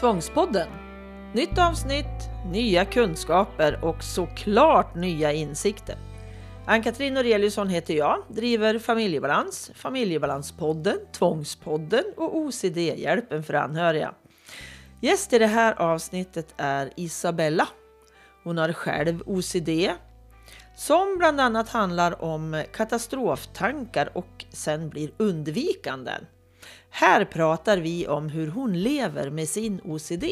Tvångspodden. Nytt avsnitt, nya kunskaper och såklart nya insikter. Ann-Katrin Noreliusson heter jag, driver Familjebalans, Familjebalanspodden, Tvångspodden och OCD-hjälpen för anhöriga. Gäst i det här avsnittet är Isabella. Hon har själv OCD som bland annat handlar om katastroftankar och sen blir undvikanden. Här pratar vi om hur hon lever med sin OCD.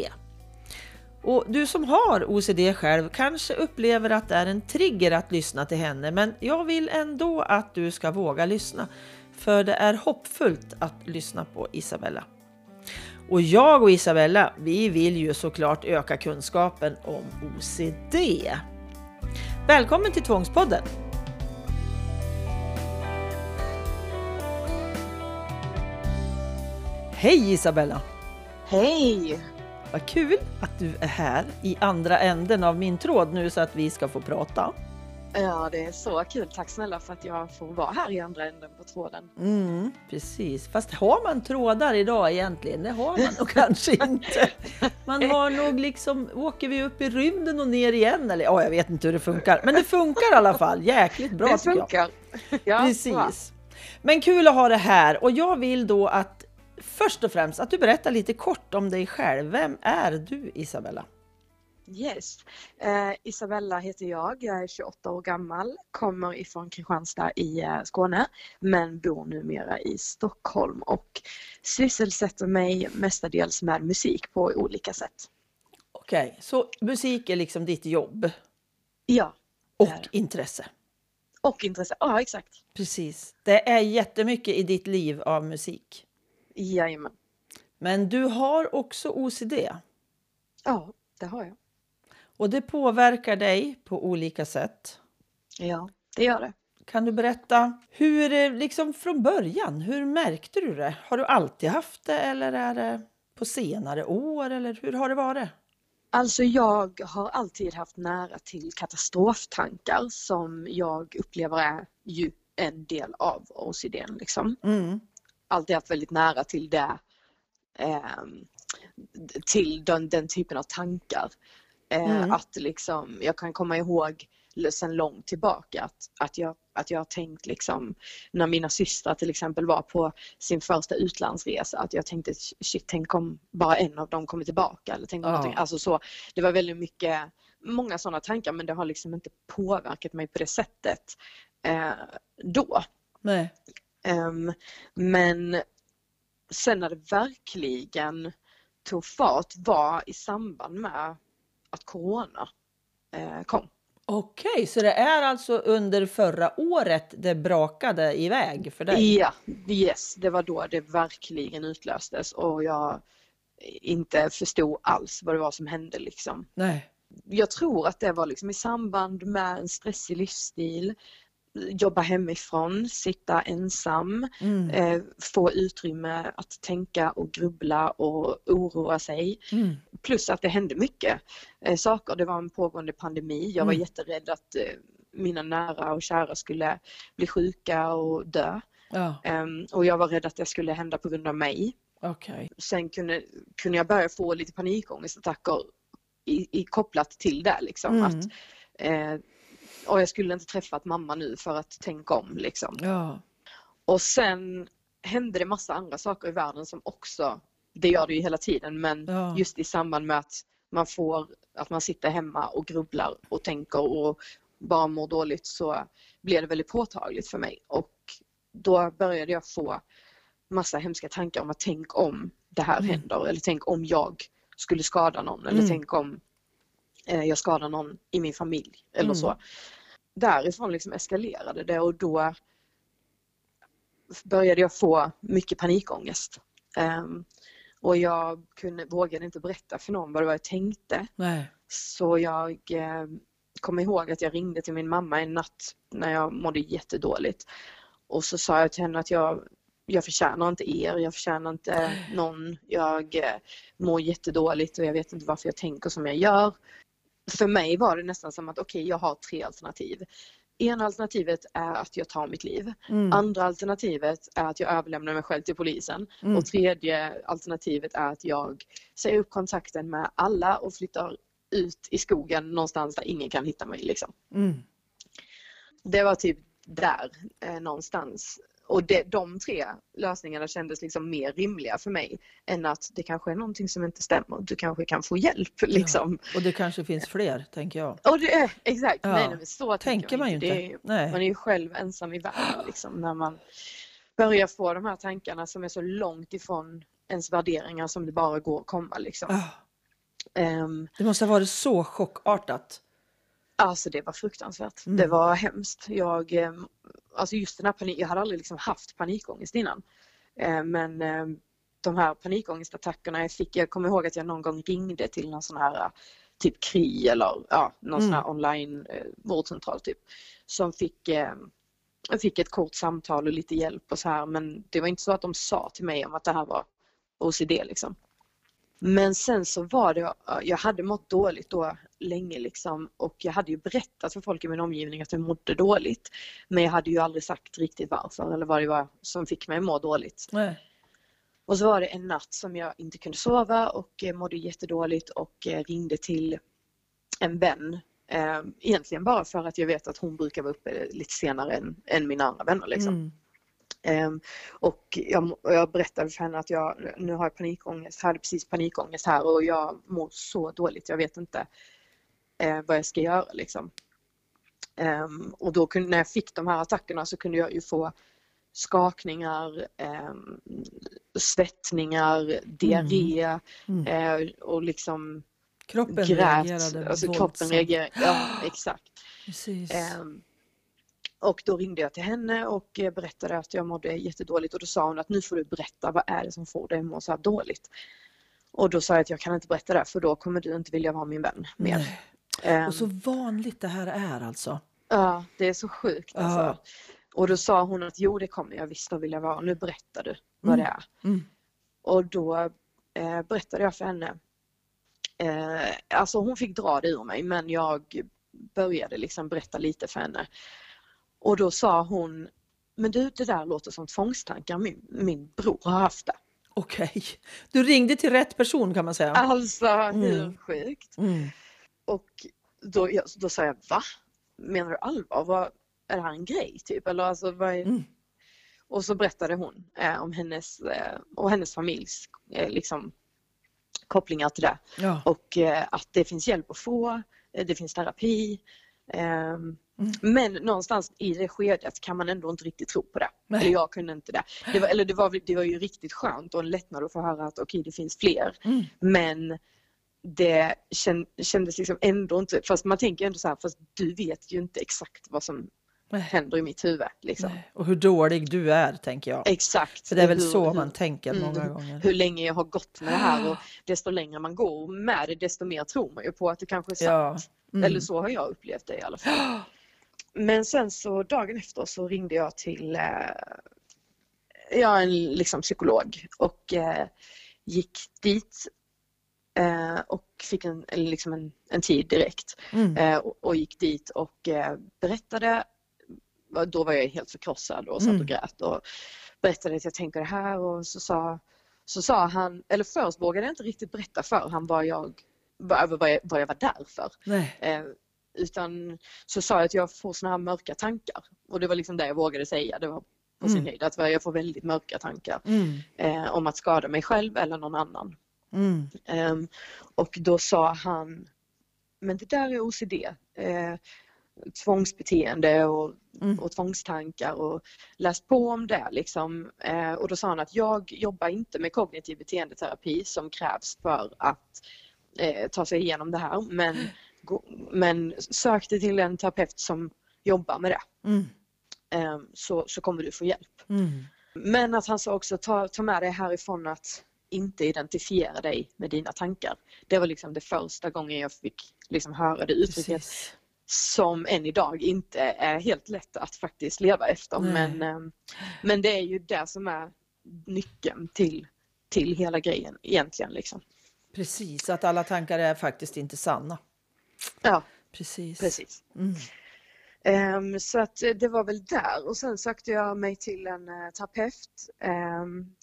Och du som har OCD själv kanske upplever att det är en trigger att lyssna till henne, men jag vill ändå att du ska våga lyssna. För det är hoppfullt att lyssna på Isabella. Och jag och Isabella, vi vill ju såklart öka kunskapen om OCD. Välkommen till Tvångspodden! Hej Isabella! Hej! Vad kul att du är här i andra änden av min tråd nu så att vi ska få prata. Ja, det är så kul. Tack snälla för att jag får vara här i andra änden på tråden. Mm, precis, fast har man trådar idag egentligen? Det har man nog kanske inte. Man har nog liksom, åker vi upp i rymden och ner igen? Eller ja, jag vet inte hur det funkar. Men det funkar i alla fall jäkligt bra det tycker funkar. jag. Ja, Precis. bra. Men kul att ha det här och jag vill då att först och främst att du berättar lite kort om dig själv. Vem är du Isabella? Yes. Eh, Isabella heter jag. Jag är 28 år gammal, kommer ifrån Kristianstad i eh, Skåne, men bor numera i Stockholm och sysselsätter mig mestadels med musik på olika sätt. Okej, så musik är liksom ditt jobb Ja, och det. intresse. och intresse. Ja, exakt. Precis. Det är jättemycket i ditt liv av musik. Jajamän. Men du har också OCD Ja, det har jag. och det påverkar dig på olika sätt. Ja, det gör det. Kan du berätta hur det liksom från början, hur märkte du det? Har du alltid haft det eller är det på senare år eller hur har det varit? Alltså jag har alltid haft nära till katastroftankar som jag upplever är ju en del av OCD. Liksom. Mm. Alltid haft väldigt nära till det. ehm, till den, den typen av tankar. Eh, Mm. Att liksom, jag kan komma ihåg sedan långt tillbaka att, att, jag, att jag har tänkt liksom när mina systrar till exempel var på sin första utlandsresa att jag tänkte shit tänk om bara en av dem kommer tillbaka eller tänk om någonting- alltså så det var väldigt mycket många sådana tankar men det har liksom inte påverkat mig på det sättet eh, då. Nej. Ehm, men sen när det verkligen tog fart var i samband med att Corona eh, kom. Okej, så det är alltså under förra året det brakade iväg för dig? Ja, yes, det var då det verkligen utlöstes och jag inte förstod alls vad det var som hände liksom. Nej. Jag tror att det var liksom i samband med en stressig livsstil, jobba hemifrån, sitta ensam, Mm. eh, få utrymme att tänka och grubbla och oroa sig. Mm. Plus att det hände mycket eh, saker. Det var en pågående pandemi. Jag var Mm. jätterädd att eh, mina nära och kära skulle bli sjuka och dö. Ja, Ehm, och jag var rädd att det skulle hända på grund av mig. okej. Sen kunde, kunde jag börja få lite panikångestattacker i, i, kopplat till det. Liksom, Mm. att, eh, och jag skulle inte träffat mamma nu för att tänka om. Liksom. Ja. Och sen hände det massa andra saker i världen som också, det gör det ju hela tiden, men Ja. just i samband med att man får, att man sitter hemma och grubblar och tänker och bara mår dåligt så blev det väldigt påtagligt för mig och då började jag få massa hemska tankar om att tänk om det här Mm. händer eller tänk om jag skulle skada någon eller Mm. tänk om eh, jag skadar någon i min familj eller Mm. så. Därifrån liksom eskalerade det och då började jag få mycket panikångest. Ehm, och jag kunde, vågade inte berätta för någon vad det var jag tänkte. Nej. Så jag eh, kommer ihåg att jag ringde till min mamma en natt när jag mådde jättedåligt. Och så sa jag till henne att jag, jag förtjänar inte er, jag förtjänar inte någon. Jag eh, mår jättedåligt och jag vet inte varför jag tänker som jag gör. För mig var det nästan som att okej, jag har tre alternativ. ena alternativet är att jag tar mitt liv. Mm. Andra alternativet är att jag överlämnar mig själv till polisen. Mm. Och tredje alternativet är att jag säger upp kontakten med alla och flyttar ut i skogen någonstans där ingen kan hitta mig. Liksom. Mm. Det var typ där eh, någonstans. Och det, de tre lösningarna kändes liksom mer rimliga för mig än att det kanske är någonting som inte stämmer. Du kanske kan få hjälp liksom. Och det kanske finns fler, tänker jag. Och det exakt, Ja. nej, nej så Tänker man ju inte. Det är, Nej. man är ju själv ensam i världen liksom när man börjar få de här tankarna som är så långt ifrån ens värderingar som det bara går att komma liksom. Ah, Ehm, det måste ha varit så chockartat. Alltså det var fruktansvärt. Mm. Det var hemskt. Jag, eh, alltså just den här panik, jag hade aldrig liksom haft panikångest innan. Eh, Men eh, de här panikångestattackerna jag fick, jag kommer ihåg att jag någon gång ringde till någon sån här eh, typ KRI eller ja, någon sån här online eh, vårdcentral typ. Som fick, fick ett kort samtal och lite hjälp och så här men det var inte så att de sa till mig om att det här var OCD liksom. Men sen så var det, jag hade mått dåligt då länge liksom och jag hade ju berättat för folk i min omgivning att jag mådde dåligt. Men jag hade ju aldrig sagt riktigt varför eller vad det var som fick mig att må dåligt. Nej. Och så var det en natt som jag inte kunde sova och eh, mådde jättedåligt och eh, ringde till en vän. Eh, Egentligen bara för att jag vet att hon brukar vara uppe lite senare än, än mina andra vänner. Liksom. Mm. Ehm, och jag, jag berättade för henne att jag nu har jag panikångest, hade precis panikångest här och jag mår så dåligt, jag vet inte eh, vad jag ska göra liksom. Ehm, och då kunde, när jag fick de här attackerna så kunde jag ju få skakningar, ehm, svettningar, diarré Mm. eh, och liksom Kroppen grät. reagerade Alltså kroppen reagerade, ja exakt. Precis. Och då ringde jag till henne och eh, berättade att jag mådde jättedåligt och då sa hon att nu får du berätta vad är det som får dig att må så här dåligt. Och då sa jag att jag kan inte berätta det för då kommer du inte vilja vara min vän mer. Ehm, Och så vanligt det här är alltså. Ja, det är så sjukt alltså. Ja. Och då sa hon att jo det kommer jag visst att vilja vara, nu berättar du vad Mm. det är. Mm. Och då eh, berättade jag för henne. Eh, alltså hon fick dra det ur mig men jag började liksom berätta lite för henne. Och då sa hon, men du det där låter som tvångstankar, min, min bror har haft det. Okej. Du ringde till rätt person kan man säga. Alltså hur Mm. sjukt? Mm. Och då, då sa jag, va? Menar du allvar? Vad, är det här en grej typ? Eller alltså, vad är... Mm. Och så berättade hon eh, om hennes eh, och hennes familjs eh, liksom, kopplingar till det. Ja. Och eh, att det finns hjälp att få, eh, det finns terapi. Mm. Men någonstans i det skedet kan man ändå inte riktigt tro på det. Nej. Eller jag kunde inte det. det var, eller det var, det var ju riktigt skönt och en lättnad att få höra att okej det finns fler. Mm. Men det kän, kändes liksom ändå inte, fast man tänker ändå så här, fast du vet ju inte exakt vad som Nej. händer i mitt huvud. Liksom. Och hur dålig du är, tänker jag. Exakt. För det är väl Hur- så hur- man tänker Mm. många gånger. hur länge jag har gått med det här och desto längre man går med det desto mer tror man ju på att det kanske är sant. Ja. Mm. Eller så har jag upplevt det i alla fall. Men sen så dagen efter så ringde jag till eh, ja, en liksom psykolog och eh, gick dit eh, och fick en, eller liksom en, en tid direkt Mm. eh, och, och gick dit och eh, berättade. Då var jag helt förkrossad och satt Mm. och grät och berättade att jag tänker det här och så sa, så sa han, eller först vågade jag inte riktigt berätta för han vad jag, vad, vad jag, vad jag var där för. Eh, utan så sa jag att jag får såna här mörka tankar och det var liksom det jag vågade säga. Det var på sin Mm. höjd att jag får väldigt mörka tankar Mm. eh, om att skada mig själv eller någon annan. Mm. Ehm, och då sa han, men det där är OCD. Eh, tvångsbeteende och, Mm. och tvångstankar och läs på om det liksom. Eh, och då sa han att jag jobbar inte med kognitiv beteendeterapi som krävs för att eh, ta sig igenom det här men, men sök dig till en terapeut som jobbar med det Mm. eh, så, så kommer du få hjälp. Mm. Men att han sa också ta, ta med dig härifrån att inte identifiera dig med dina tankar. Det var liksom det första gången jag fick liksom höra det uttrycket Precis. som än idag inte är helt lätt att faktiskt leva efter. Nej. Men, eh, men det är ju det som är nyckeln till, till hela grejen egentligen. Liksom. Precis, att alla tankar är faktiskt inte sanna. Ja, Precis. precis. Mm. Ehm, så att det var väl där och sen sökte jag mig till en eh, terapeut ehm,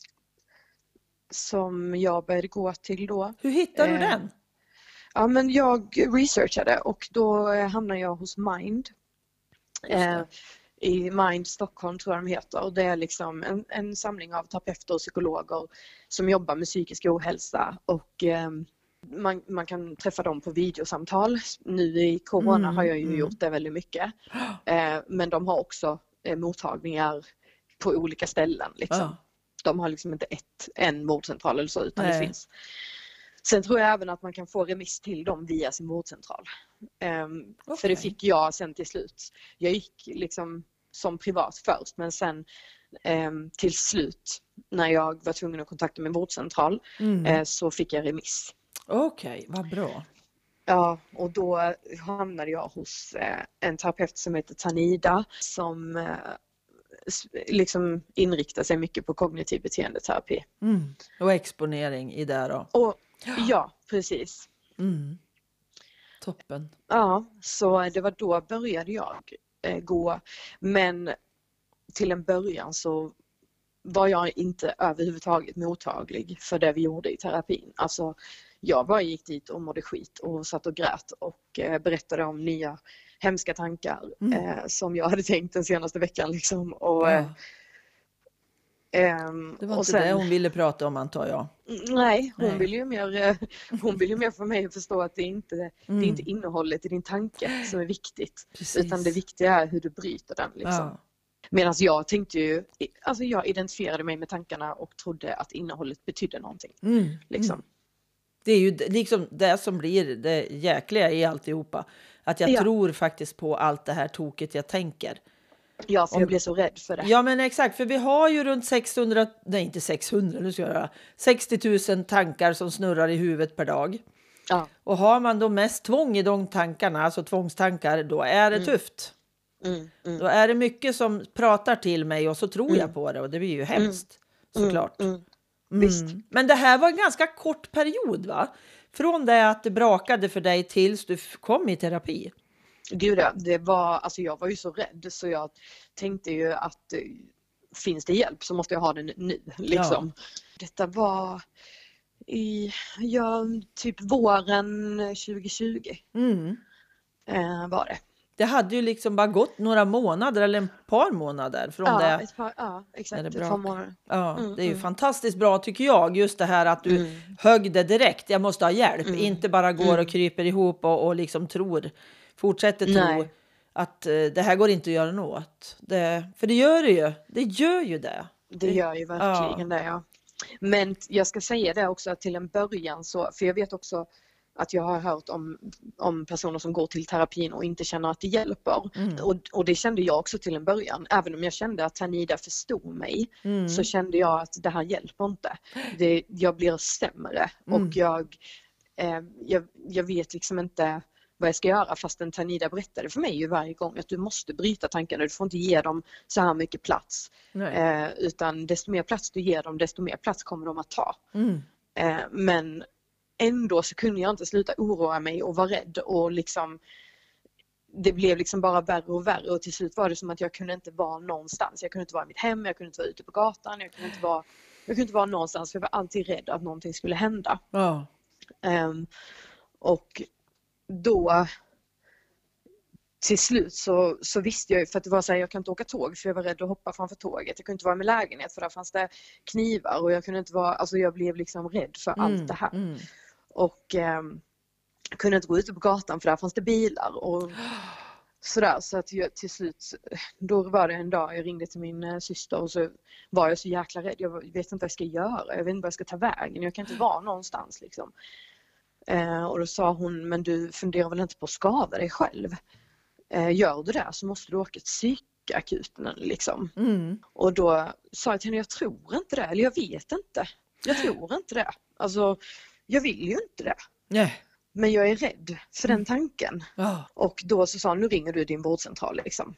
som jag började gå till då. Hur hittade du Eh, den? Ja men jag researchade och då eh, hamnade jag hos Mind. Eh, I Mind Stockholm tror jag de heter och det är liksom en, en samling av terapeuter och psykologer som jobbar med psykisk ohälsa och ehm, man, man kan träffa dem på videosamtal. Nu i Corona Mm, har jag ju mm. gjort det väldigt mycket. Eh, men de har också eh, mottagningar på olika ställen. Liksom. Ja. De har liksom inte ett, en vårdcentral eller så utan Nej. det finns. Sen tror jag även att man kan få remiss till dem via sin vårdcentral. Ehm, För Okej. det fick jag sen till slut. Jag gick liksom som privat först men sen ehm, till slut när jag var tvungen att kontakta min vårdcentral Mm. eh, så fick jag remiss. Okej, vad bra. Ja, och då hamnade jag hos eh, en terapeut som heter Tanida som eh, liksom inriktar sig mycket på kognitiv beteendeterapi. Mm. Och exponering i det då. Och ja, precis. Mm. Toppen. Ja, så det var då började jag eh, gå. Men till en början så var jag inte överhuvudtaget mottaglig för det vi gjorde i terapin. Alltså, jag bara gick dit och mådde skit och satt och grät och eh, berättade om nya hemska tankar Mm. eh, som jag hade tänkt den senaste veckan. Liksom. Och, Ja, ehm, det var och inte sen- det hon ville prata om antar jag. Nej, hon Nej. vill ju mer, eh, hon vill ju mer få mig att förstå att det inte det Mm. är inte innehållet i din tanke som är viktigt. Precis. Utan det viktiga är hur du bryter den. Liksom. Ja. Medan jag tänkte ju, alltså jag identifierade mig med tankarna och trodde att innehållet betydde någonting. Mm. Liksom. Mm. Det är ju liksom det som blir det jäkliga i alltihopa. Att jag Ja. tror faktiskt på allt det här toket jag tänker. Ja, för Om- jag blev så rädd för det. Ja men exakt, för vi har ju runt 600, nej inte 600, nu ska jag göra 60 000 tankar som snurrar i huvudet per dag. Ja. Och har man då mest tvång i de tankarna, alltså tvångstankar, då är det tufft. Mm, mm, Då är det mycket som pratar till mig och så tror jag på det och det blir ju hemskt såklart. mm. Mm. Visst. Men det här var en ganska kort period va? Från det att det brakade för dig tills du kom i terapi. Gud ja, det var, alltså jag var ju så rädd så jag tänkte ju att eh, finns det hjälp så måste jag ha den nu. Liksom. Detta var i, ja, typ våren 2020 Mm. eh, var det. Det hade ju liksom bara gått några månader eller ett par månader från Ja, det. par, ja exakt. Ett par månader. Ja, Mm, det är ju mm. fantastiskt bra tycker jag, just det här att du Mm. högg det direkt. Jag måste ha hjälp, Mm. inte bara går Mm. och kryper ihop och, och liksom tror, fortsätter tro Nej. att eh, det här går inte att göra något. Det, för det gör det ju, det gör ju det. Det gör ju verkligen det ja. Men jag ska säga det också till en början så, för jag vet också att jag har hört om, om personer som går till terapin och inte känner att det hjälper. Mm. Och, och det kände jag också till en början. Även om jag kände att Tanida förstod mig Mm. så kände jag att det här hjälper inte. Det, jag blir sämre Mm. och jag, eh, jag, jag vet liksom inte vad jag ska göra fastän Tanida berättade för mig ju varje gång att du måste bryta tankarna, du får inte ge dem så här mycket plats. Eh, utan desto mer plats du ger dem, desto mer plats kommer de att ta. Mm. Eh, men ändå så kunde jag inte sluta oroa mig och vara rädd och liksom det blev liksom bara värre och värre och till slut var det som att jag kunde inte vara någonstans. Jag kunde inte vara i mitt hem, jag kunde inte vara ute på gatan, jag kunde inte vara, jag kunde inte vara någonstans för jag var alltid rädd att någonting skulle hända. Ja. Ehm, och då till slut så, så visste jag för att det var så här, jag kan inte åka tåg för jag var rädd att hoppa framför tåget. Jag kunde inte vara i min lägenhet för där fanns det knivar och jag kunde inte vara, alltså jag blev liksom rädd för Mm. allt det här. Mm. Och ehm, kunde inte gå ute på gatan för där fanns det bilar och sådär. Så att jag till slut, då var det en dag jag ringde till min eh, syster och så var jag så jäkla rädd. Jag vet inte vad jag ska göra, jag vet inte vad jag ska ta vägen, jag kan inte vara någonstans liksom. Eh, och då sa hon, men du funderar väl inte på att skada dig själv? Eh, gör du det så måste du åka till psykakuten liksom. Mm. Och då sa jag till henne, jag tror inte det, eller jag vet inte. Jag tror inte det. Alltså, jag vill ju inte det. Nej. Men jag är rädd för den tanken. Ja. Och då så sa hon, nu ringer du din vårdcentral liksom.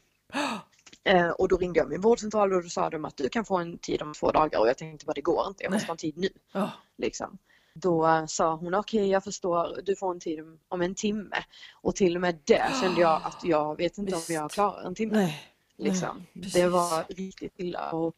Eh, och då ringde jag min vårdcentral och då sa de att du kan få en tid om två dagar och jag tänkte bara det går inte, jag måste ha en tid nu. Ja. Liksom. Då sa hon okej okay, jag förstår, du får en tid om en timme. Och till och med det kände jag att jag vet inte Visst. om jag klarar en timme. Nej. Liksom. Nej, det var riktigt illa. Och,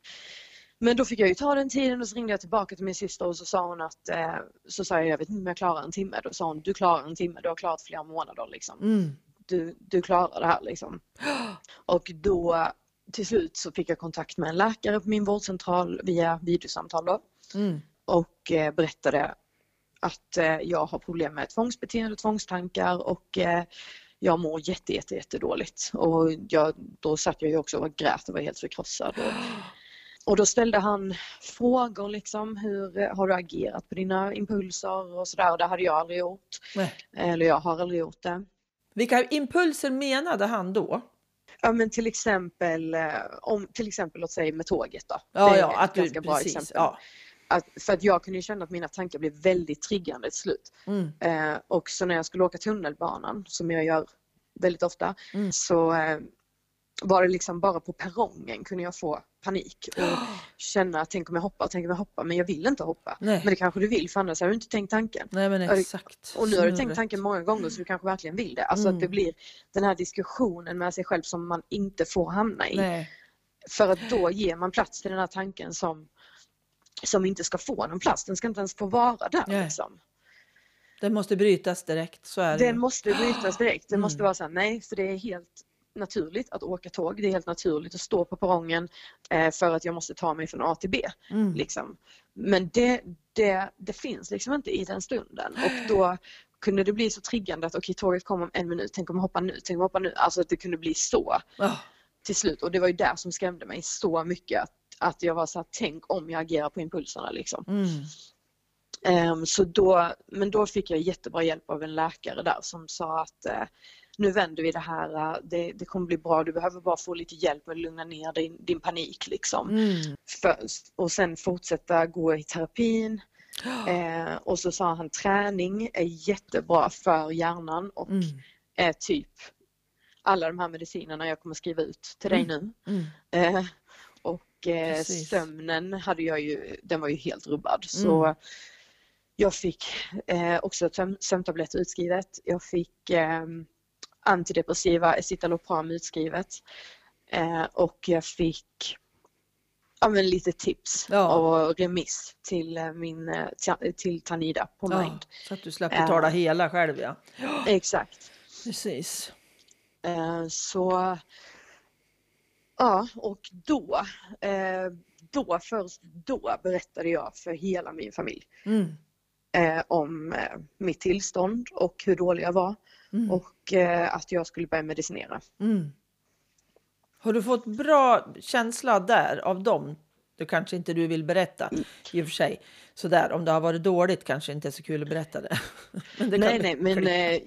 men då fick jag ju ta den tiden och så ringde jag tillbaka till min syster och så sa hon att, eh, så sa jag, jag vet inte om jag klarar en timme. Då sa hon, du klarar en timme, du har klarat flera månader liksom. Mm. Du, du klarar det här liksom. Och då till slut så fick jag kontakt med en läkare på min vårdcentral via videosamtal då. Mm. Och eh, berättade att eh, jag har problem med tvångsbeteende, tvångstankar och jag mår jätte, jätte, jätte dåligt. Och jag, då satt jag ju också och grät och var helt förkrossad. Och, och då ställde han frågor liksom, hur eh, har du agerat på dina impulser och sådär. Och det hade jag aldrig gjort. Nej. Eller jag har aldrig gjort det. Vilka impulser menade han då? Ja men till exempel, eh, om, till exempel låt säga med tåget då. Ja, det är ja, ett ganska du, bra precis, exempel. Ja. Att, för att jag kunde känna att mina tankar blev väldigt triggande till slut. Mm. Eh, och så när jag skulle åka tunnelbanan, som jag gör väldigt ofta, mm. så eh, var det liksom bara på perrongen kunde jag få panik och känna, tänk om jag hoppar, tänk om jag hoppar, men jag vill inte hoppa. Nej. Men det kanske du vill för annars har du inte tänkt tanken. Nej men exakt. Och nu har du tänkt tanken många gånger så du kanske verkligen vill det. Alltså mm. att det blir den här diskussionen med sig själv som man inte får hamna i. Nej. För att då ger man plats till den här tanken som, som inte ska få någon plats, den ska inte ens få vara där. Liksom. Den måste brytas direkt, så är det. Den måste brytas direkt. Det mm. måste vara så här, nej, för det är helt naturligt att åka tåg. Det är helt naturligt att stå på perrongen eh, för att jag måste ta mig från A till B. Mm. Liksom. Men det, det, det finns liksom inte i den stunden och då kunde det bli så triggande att okej okay, tåget kommer om en minut, tänk om jag hoppar nu, tänk om jag hoppar nu. Alltså att det kunde bli så oh. till slut och det var ju där som skrämde mig så mycket att, att jag var så här, tänk om jag agerar på impulserna liksom. Mm. Um, så då, men då fick jag jättebra hjälp av en läkare där som sa att uh, nu vänder vi det här, äh, det, det, kommer bli bra, du behöver bara få lite hjälp att lugna ner din, din panik liksom. Mm. För, och sen fortsätta gå i terapin. Eh, och så sa han träning är jättebra för hjärnan och mm. är typ alla de här medicinerna jag kommer skriva ut till dig mm. nu. Mm. Eh, och eh, sömnen hade jag ju, den var ju helt rubbad. Så mm. jag fick eh, också sömntabletter utskrivet. Jag fick ehm, antidepressiva escitalopram utskrivet. Eh, och jag fick ja, men lite tips ja. och remiss till eh, min eh, till Tanida på ja, Mind. Så att du slapp betala eh, hela själv ja. Exakt. Precis. Eh, så ja och då eh, då först då berättade jag för hela min familj mm. eh, om mitt tillstånd och hur dålig jag var. Mm. Och eh, att jag skulle börja medicinera. Mm. Har du fått bra känsla där av dem? Det kanske inte du vill berätta mm. i och för sig. Sådär, om det har varit dåligt kanske inte är så kul att berätta det. det nej, nej, men eh,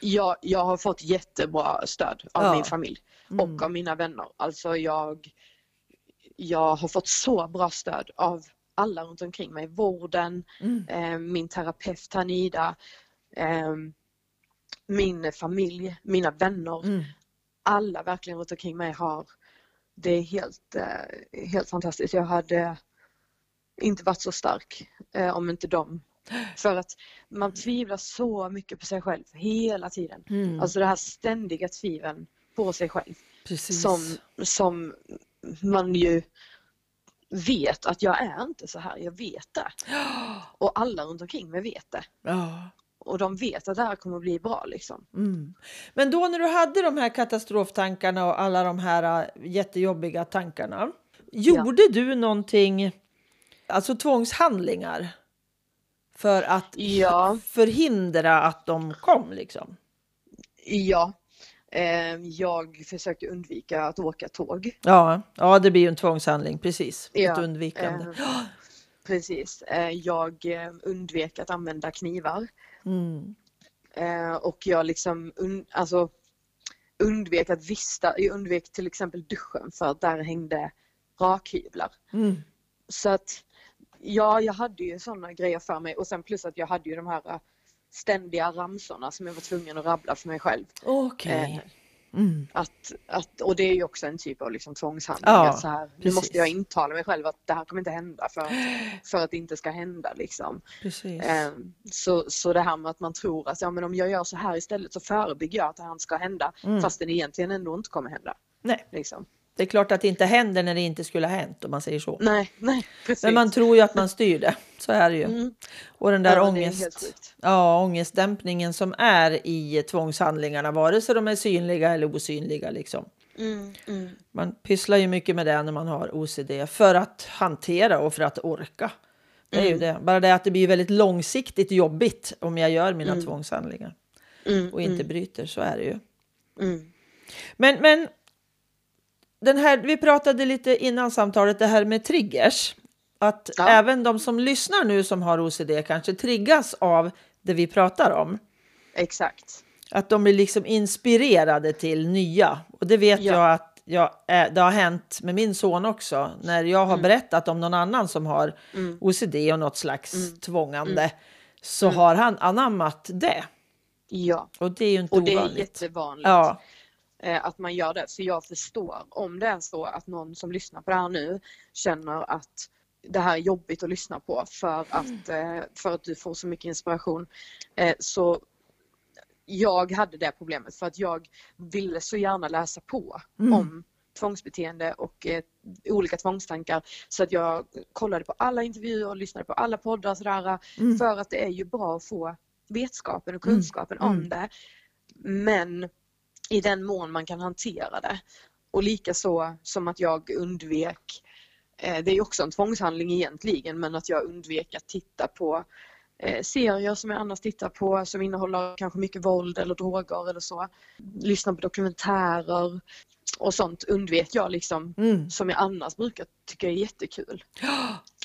jag, jag har fått jättebra stöd av ja. min familj och mm. av mina vänner. Alltså jag, jag har fått så bra stöd av alla runt omkring mig. Vården, mm. eh, min terapeut Tanida, eh, min familj, mina vänner, mm. alla verkligen runt omkring mig har det är helt, eh, helt fantastiskt. Jag hade inte varit så stark eh, om inte de för att man tvivlar så mycket på sig själv hela tiden. Mm. Alltså det här ständiga tviveln på sig själv. Precis. Som, som man ju vet att jag är inte så här, jag vet det. Och alla runt omkring mig vet det. Ja och de vet att det här kommer att bli bra. Liksom. Mm. Men då när du hade de här katastroftankarna och alla de här äh, jättejobbiga tankarna. Gjorde ja. du någonting, alltså tvångshandlingar? För att ja. förhindra att de kom liksom? Ja, eh, jag försökte undvika att åka tåg. Ja, ja det blir ju en tvångshandling, precis. Ja. Ett undvikande. Eh, precis. Eh, jag undvek att använda knivar. Mm. Eh, och jag liksom un, alltså, undvek att vista, jag undvek till exempel duschen för att där hängde rakhyvlar. Mm. Så att ja, jag hade ju sådana grejer för mig och sen plus att jag hade ju de här ständiga ramsorna som jag var tvungen att rabbla för mig själv. Okay. Eh, Mm. Att, att, och det är ju också en typ av liksom tvångshandling. Ja, så här, nu precis. måste jag intala mig själv att det här kommer inte hända för att, för att det inte ska hända. Liksom. Precis. Ehm, Så, så det här med att man tror att ja, men om jag gör så här istället så förebygger jag att det här ska hända Mm. fast det egentligen ändå inte kommer hända. Nej, Liksom. Det är klart att det inte händer när det inte skulle ha hänt om man säger så. Nej, nej, precis. Men man tror ju att man styr det. Så är det ju. Mm. Och den där Ja, ångest, ja, ångestdämpningen som är i tvångshandlingarna, vare sig de är synliga eller osynliga. Liksom. Mm, mm. Man pysslar ju mycket med det när man har OCD för att hantera och för att orka. Det är ju det. Bara det att det blir väldigt långsiktigt jobbigt om jag gör mina tvångshandlingar Mm, och inte bryter. Så är det ju. mm. Men, men den här, vi pratade lite innan samtalet det här med triggers. Att Ja. även de som lyssnar nu som har OCD kanske triggas av det vi pratar om. Exakt. Att de blir liksom inspirerade till nya. Och det vet Ja. jag att jag, eh, det har hänt med min son också. När jag har berättat om någon annan som har Mm. OCD och något slags tvångande. Så har han anammat det. Ja, Och det är ju inte och det är ovanligt. jättevanligt. Ja, att man gör det. Så jag förstår om det är så att någon som lyssnar på det här nu känner att det här är jobbigt att lyssna på för att, eh, för att du får så mycket inspiration. Eh, så jag hade det problemet för att jag ville så gärna läsa på om tvångsbeteende och eh, olika tvångstankar så att jag kollade på alla intervjuer och lyssnade på alla poddar och sådär för att det är ju bra att få vetskapen och kunskapen om det. Men i den mån man kan hantera det. Och likaså som att jag undvek, eh, det är också en tvångshandling egentligen, men att jag undvek att titta på eh, serier som jag annars tittar på som innehåller kanske mycket våld eller droger eller så. Lyssna på dokumentärer och sånt undvek jag liksom mm. som jag annars brukar tycka är jättekul.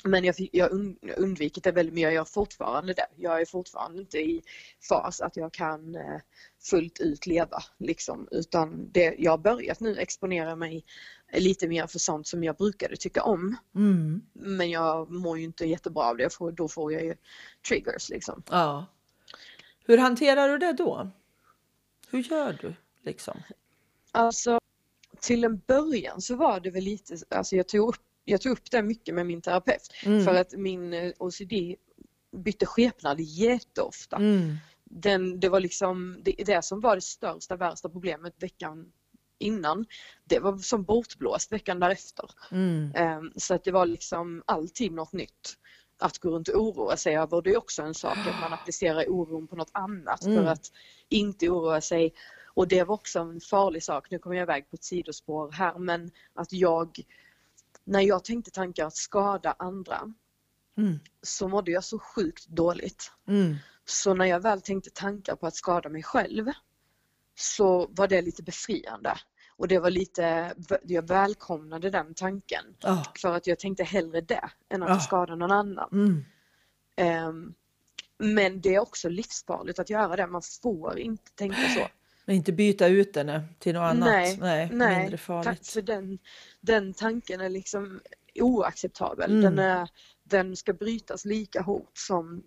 Men jag, fick- jag und- jag undvikit det väldigt mycket, jag gör fortfarande det. Jag är fortfarande inte i fas att jag kan eh, fullt ut leva liksom. Utan det, jag har börjat nu exponera mig lite mer för sånt som jag brukade tycka om. Mm. Men jag mår ju inte jättebra av det, får, då får jag ju triggers liksom. Ja. Hur hanterar du det då? Hur gör du? Liksom? Alltså till en början så var det väl lite, alltså jag tog upp, jag tog upp det mycket med min terapeut. Mm. För att min eh, OCD bytte skepnad jätteofta. Mm. Den, det var liksom det, det som var det största, värsta problemet veckan innan. Det var som bortblåst veckan därefter. Mm. Ehm, så att det var liksom alltid något nytt att gå runt och oroa sig över. Det är också en sak att man applicerar oron på något annat Mm. för att inte oroa sig. Och det var också en farlig sak, nu kommer jag iväg på ett sidospår här, men att jag, när jag tänkte tankar att skada andra, Mm. så mådde jag så sjukt dåligt. Mm. Så när jag väl tänkte tankar på att skada mig själv så var det lite befriande. Och det var lite, jag välkomnade den tanken. Ah. För att jag tänkte hellre det än att jag skadar någon annan. Mm. Ehm, men det är också livsfarligt att göra det. Man får inte tänka så. Men inte byta ut den till något annat. Nej, Nej, Nej, mindre tack, farligt. för den, den tanken är liksom oacceptabel. Mm. Den, är, den ska brytas lika hårt som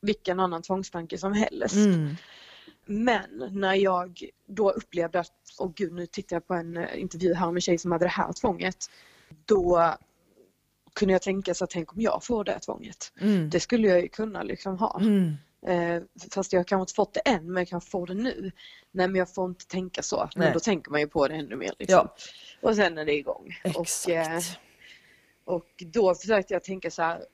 vilken annan tvångstanke som helst. Mm. Men när jag då upplevde att, åh gud nu tittar jag på en eh, intervju här med en tjej som hade det här tvånget. Då kunde jag tänka så att tänk om jag får det tvånget. Mm. Det skulle jag ju kunna liksom ha. Mm. Eh, fast jag kanske inte fått det än men jag kan få det nu. Nej men jag får inte tänka så. Men Nej. då tänker man ju på det ännu mer. Liksom. Ja, Och sen är det igång. exakt. Och, eh, och då försökte jag tänka så här.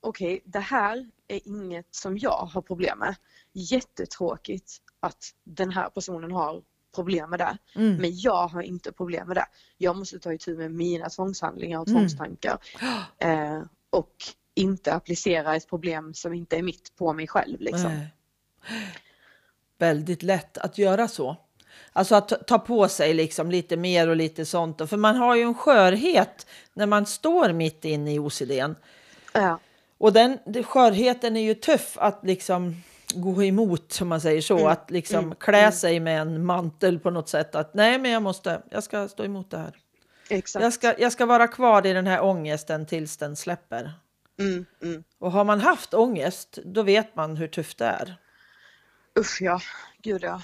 Okej, det här är inget som jag har problem med. Jättetråkigt att den här personen har problem med det. Mm. Men jag har inte problem med det. Jag måste ta itu med mina tvångshandlingar och Mm. tvångstankar. Eh, och inte applicera ett problem som inte är mitt på mig själv. Liksom. Nej. Väldigt lätt att göra så. Alltså att ta- på sig liksom lite mer och lite sånt. För man har ju en skörhet när man står mitt inne i OCDn. Ja. Och den det- skörheten är ju tuff att liksom gå emot, om man säger så. Mm, Att liksom mm, klä mm. sig med en mantel på något sätt. Att nej, men jag måste, jag ska stå emot det här. Exakt. Jag ska, jag ska vara kvar i den här ångesten tills den släpper. Mm, mm. Och har man haft ångest, då vet man hur tufft det är. Usch ja, gud ja.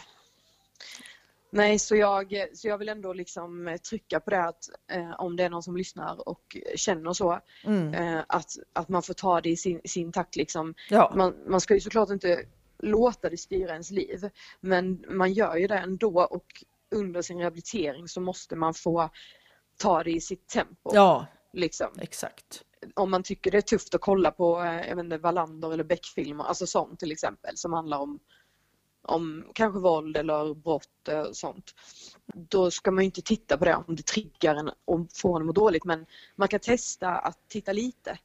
Nej, så jag, så jag vill ändå liksom trycka på det att eh, om det är någon som lyssnar och känner så, Mm. eh, att, att man får ta det i sin, sin takt liksom. Ja, Man, man ska ju såklart inte låta det styra ens liv, men man gör ju det ändå och under sin rehabilitering så måste man få ta det i sitt tempo. ja, Liksom. exakt. Om man tycker det är tufft att kolla på eh, jag inte, Wallander eller Beck-filmer, alltså sånt till exempel som handlar om, om kanske våld eller brott och sånt. Då ska man ju inte titta på det om det triggar en och får en att må dåligt men man kan testa att titta lite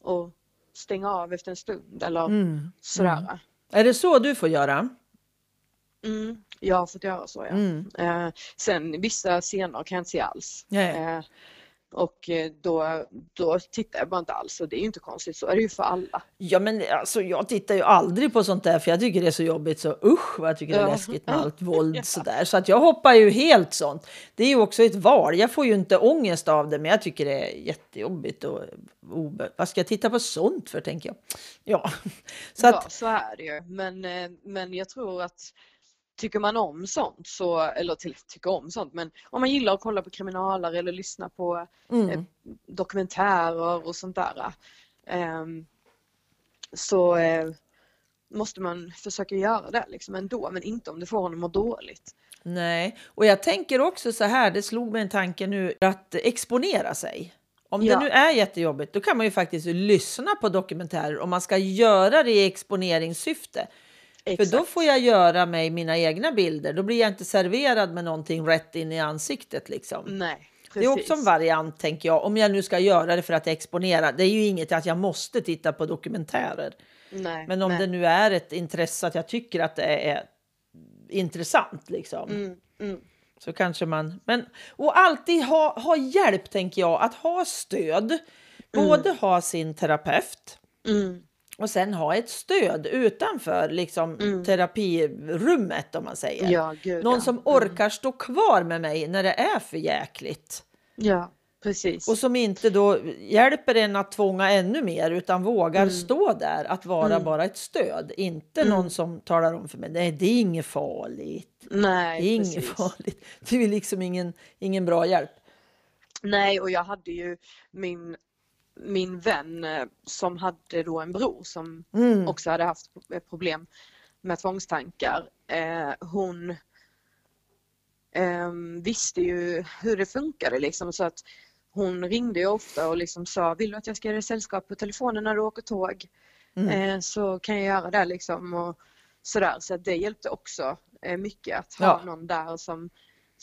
och stänga av efter en stund eller Mm. sådär. Är det så du får göra? Mm, jag har fått göra så ja. Mm. Eh, sen vissa scener kan jag inte se alls. Eh, och eh, då, då tittar jag bara inte alls och det är ju inte konstigt, så är det ju för alla. Ja, men alltså, jag tittar ju aldrig på sånt där för jag tycker det är så jobbigt så usch vad jag tycker det är Ja. läskigt med allt våld sådär. Så att jag hoppar ju helt sånt. Det är ju också ett val. Jag får ju inte ångest av det men jag tycker det är jättejobbigt och obe... Vad ska jag titta på sånt för tänker jag. Ja, så Ja, att så är det ju. Men, eh, men jag tror att tycker man om sånt, så, eller till, tycker om sånt, men om man gillar att kolla på kriminalare eller lyssna på mm, eh, dokumentärer och sånt där. ehm, så eh, måste man försöka göra det liksom ändå, men inte om det får honom att må dåligt. nej. Och jag tänker också så här, det slog mig en tanke nu att exponera sig. Om Ja. det nu är jättejobbigt, då kan man ju faktiskt lyssna på dokumentärer om man ska göra det i exponeringssyfte. För Exakt. då får jag göra mig mina egna bilder. Då blir jag inte serverad med någonting rätt in i ansiktet. Liksom. Nej, Det är också en variant, tänker jag. Om jag nu ska göra det för att exponera. Det är ju inget att jag måste titta på dokumentärer. Nej, Men om nej. det nu är ett intresse att jag tycker att det är intressant, liksom, Mm, mm. så kanske man... Men, och alltid ha, ha hjälp, tänker jag. Att ha stöd. Både ha sin terapeut Mm. Och sen ha ett stöd utanför liksom, terapirummet, om man säger. Ja, gud Någon ja. som orkar stå kvar med mig när det är för jäkligt. Ja, precis. Och som inte då hjälper en att tvånga ännu mer utan vågar Mm. stå där att vara bara ett stöd. Inte någon som talar om för mig, nej det är inget farligt. Nej, Det är inget precis. farligt. Det är liksom ingen, ingen bra hjälp. Nej, och jag hade ju min, min vän eh, som hade då en bror som Mm. också hade haft pro- problem med tvångstankar. Eh, hon ehm, visste ju hur det funkade liksom så att hon ringde ju ofta och liksom sa vill du att jag ska göra sällskap på telefonen när du åker tåg? Mm. Eh, så kan jag göra det liksom och sådär så det hjälpte också mycket att ha Ja. någon där som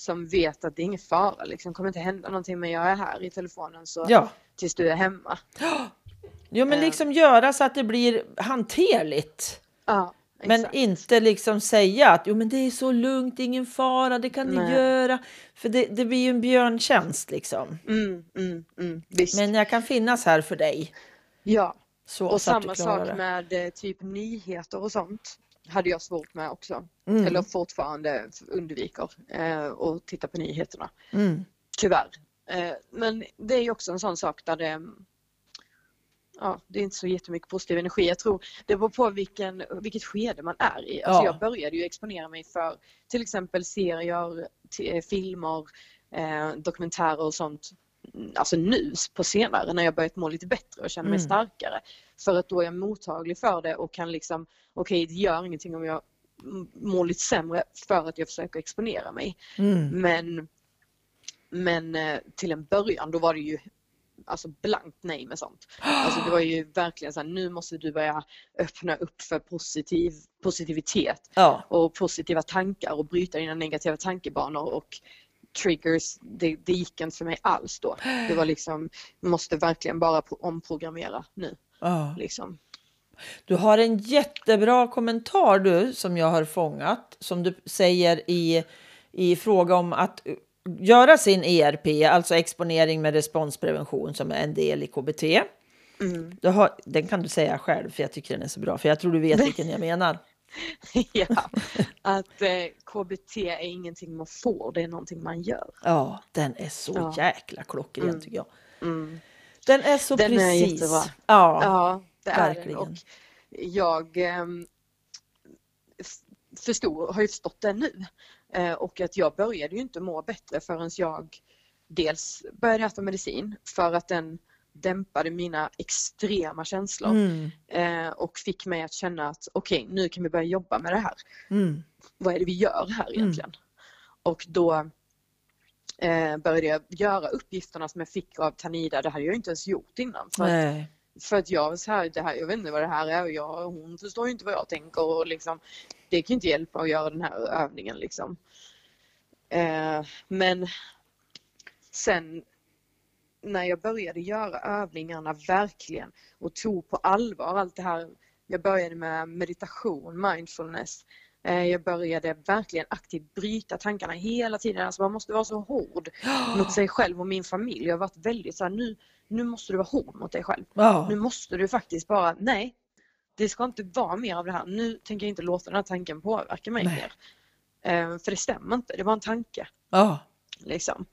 som vet att det är ingen fara liksom kommer inte hända någonting men jag är här i telefonen så Ja. tills du är hemma. Jo, men Eh. liksom göra så att det blir hanterligt. Ja, Men inte liksom säga att jo, men det är så lugnt, ingen fara, det kan ni Nej. göra. För det, det blir ju en björntjänst liksom. Mm, mm, mm, visst. Men jag kan finnas här för dig. ja, Så, och samma sak det. med eh, typ nyheter och sånt hade jag svårt med också. Mm. Eller fortfarande undviker eh, titta på nyheterna. Mm. Tyvärr. Eh, men det är ju också en sån sak där det Ja, det är inte så jättemycket positiv energi. Jag tror det beror på vilken, vilket skede man är i. Alltså Ja. Jag började ju exponera mig för till exempel serier, filmer, eh, dokumentärer och sånt. mm, Alltså nu på senare när jag börjat må lite bättre och känner mig Mm. starkare. För att då är jag mottaglig för det och kan liksom, okej det gör ingenting om jag mår lite sämre för att jag försöker exponera mig. Mm. Men, men eh, till en början då var det ju alltså blankt nej med sånt. Alltså det var ju verkligen så här, nu måste du börja öppna upp för positiv, positivitet Ja. och positiva tankar och bryta dina negativa tankebanor och triggers, det, det gick inte för mig alls då. Det var liksom, måste verkligen bara pro- omprogrammera nu. ja. Liksom. Du har en jättebra kommentar du som jag har fångat som du säger i, i fråga om att uh, göra sin ERP, alltså exponering med responsprevention som är en del i KBT. Mm. Har, den kan du säga själv för jag tycker den är så bra för jag tror du vet vilken jag menar. ja, att eh, KBT är ingenting man får, det är någonting man gör. Ja, den är så Ja. jäkla klockren Mm. tycker jag. Mm. Den är så Den är precis. jättebra. Ja, Ja, det är den. Och jag ehm, förstod, har ju förstått det nu. Eh, och att jag började ju inte må bättre förrän jag dels började äta medicin för att den dämpade mina extrema känslor Mm. eh, och fick mig att känna att okej, nu kan vi börja jobba med det här. Mm. Vad är det vi gör här egentligen? Och då eh, började jag göra uppgifterna som jag fick av Tanida. Det hade jag inte ens gjort innan. För för att jag var så här, det här, jag vet inte vad det här är och jag, hon förstår ju inte vad jag tänker och liksom, det kan inte hjälpa att göra den här övningen liksom. Eh, men sen när jag började göra övningarna verkligen och tog på allvar allt det här. Jag började med meditation, mindfulness. Eh, jag började verkligen aktivt bryta tankarna hela tiden. Alltså man måste vara så hård mot sig själv och min familj. Jag har varit väldigt så här, nu, nu måste du vara hård mot dig själv. Ja. Nu måste du faktiskt bara, nej, det ska inte vara mer av det här. Nu tänker jag inte låta den här tanken påverka mig Nej. mer. Eh, för det stämmer inte, det var en tanke. Ja. Liksom.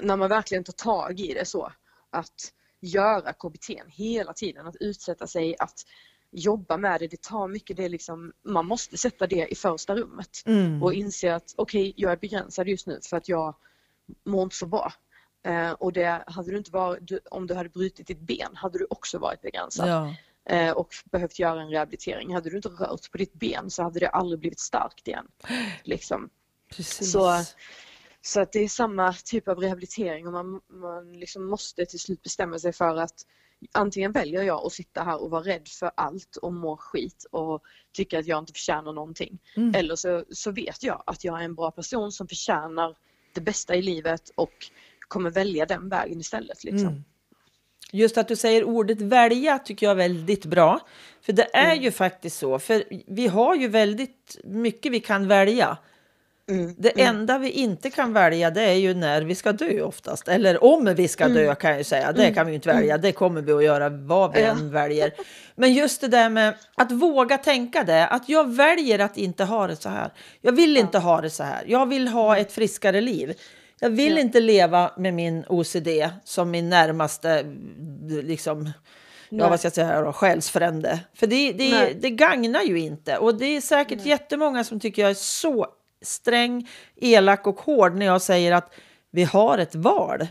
När man verkligen tar tag i det så att göra KBT hela tiden, att utsätta sig, att jobba med det, det tar mycket, det liksom, man måste sätta det i första rummet Mm. och inse att okej, jag är begränsad just nu för att jag mår inte så bra. Eh, och det hade du inte varit, om du hade brutit ditt ben hade du också varit begränsad Ja. eh, och behövt göra en rehabilitering. Hade du inte rört på ditt ben så hade det aldrig blivit starkt igen. Liksom. Precis. Så- Så att det är samma typ av rehabilitering och man, man liksom måste till slut bestämma sig för att antingen väljer jag att sitta här och vara rädd för allt och må skit och tycka att jag inte förtjänar någonting. Mm. Eller så, så vet jag att jag är en bra person som förtjänar det bästa i livet och kommer välja den vägen istället. Liksom. Mm. Just att du säger ordet välja tycker jag är väldigt bra. För det är Mm. ju faktiskt så. För vi har ju väldigt mycket vi kan välja. Mm. Det mm. enda vi inte kan välja det är ju när vi ska dö oftast. Eller om vi ska dö Mm. kan jag ju säga. Det Mm. kan vi ju inte välja. Det kommer vi att göra vad vi Ja. än väljer. Men just det där med att våga tänka det. Att jag väljer att inte ha det så här. Jag vill inte ha det så här. Jag vill ha ett friskare liv. Jag vill Ja. inte leva med min OCD som min närmaste liksom, ja, Nej. vad ska jag säga, då, själsfrände. För det, det, Nej. det gagnar ju inte. Och det är säkert jättemånga som tycker jag är så sträng, elak och hård när jag säger att vi har ett val.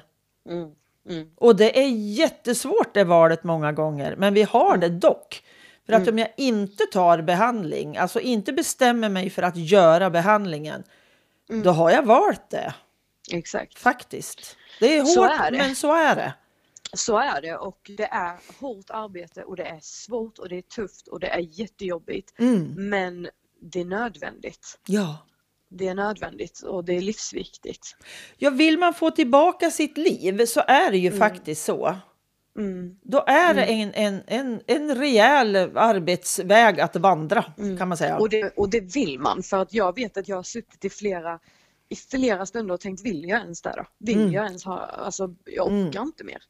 Mm. Mm. Och det är jättesvårt det valet många gånger, men vi har det dock. För att om jag inte tar behandling, alltså inte bestämmer mig för att göra behandlingen, då har jag valt det Exakt. faktiskt. Det är Så hårt, är det. men så är det. Så är det och det är hårt arbete och det är svårt och det är tufft och det är jättejobbigt. Mm. Men det är nödvändigt. Ja. Det är nödvändigt och det är livsviktigt. ja, vill man få tillbaka sitt liv så är det ju faktiskt så. Mm. Då är det en, en, en, en rejäl arbetsväg att vandra, kan man säga. Och, det, och det vill man för att jag vet att jag har suttit i flera i flera stunder och tänkt vill jag ens det då? Vill Mm. jag ens ha, alltså jag orkar inte mer.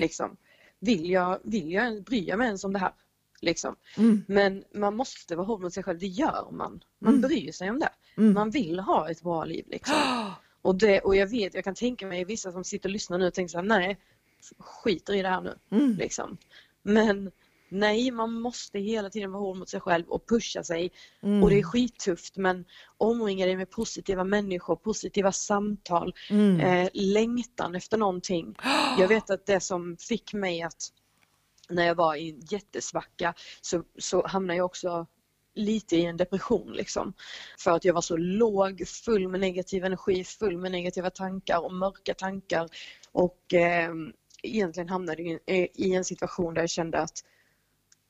Liksom. Vill jag, vill jag ens, jag mig ens om det här? Liksom. Mm. Men man måste vara hård mot sig själv, det gör man. Man Mm. bryr sig om det. Mm. Man vill ha ett bra liv liksom. Och, det, och jag vet, jag kan tänka mig vissa som sitter och lyssnar nu och tänker så här, nej, skiter i det här nu. Mm. Liksom. Men nej, man måste hela tiden vara hård mot sig själv och pusha sig. Mm. Och det är skittufft men omringa dig med positiva människor, positiva samtal, Mm. eh, längtan efter någonting. Jag vet att det som fick mig att när jag var i en jättesvacka så, så hamnade jag också lite i en depression liksom. För att jag var så låg, full med negativ energi, full med negativa tankar och mörka tankar. Och eh, egentligen hamnade jag i, i en situation där jag kände att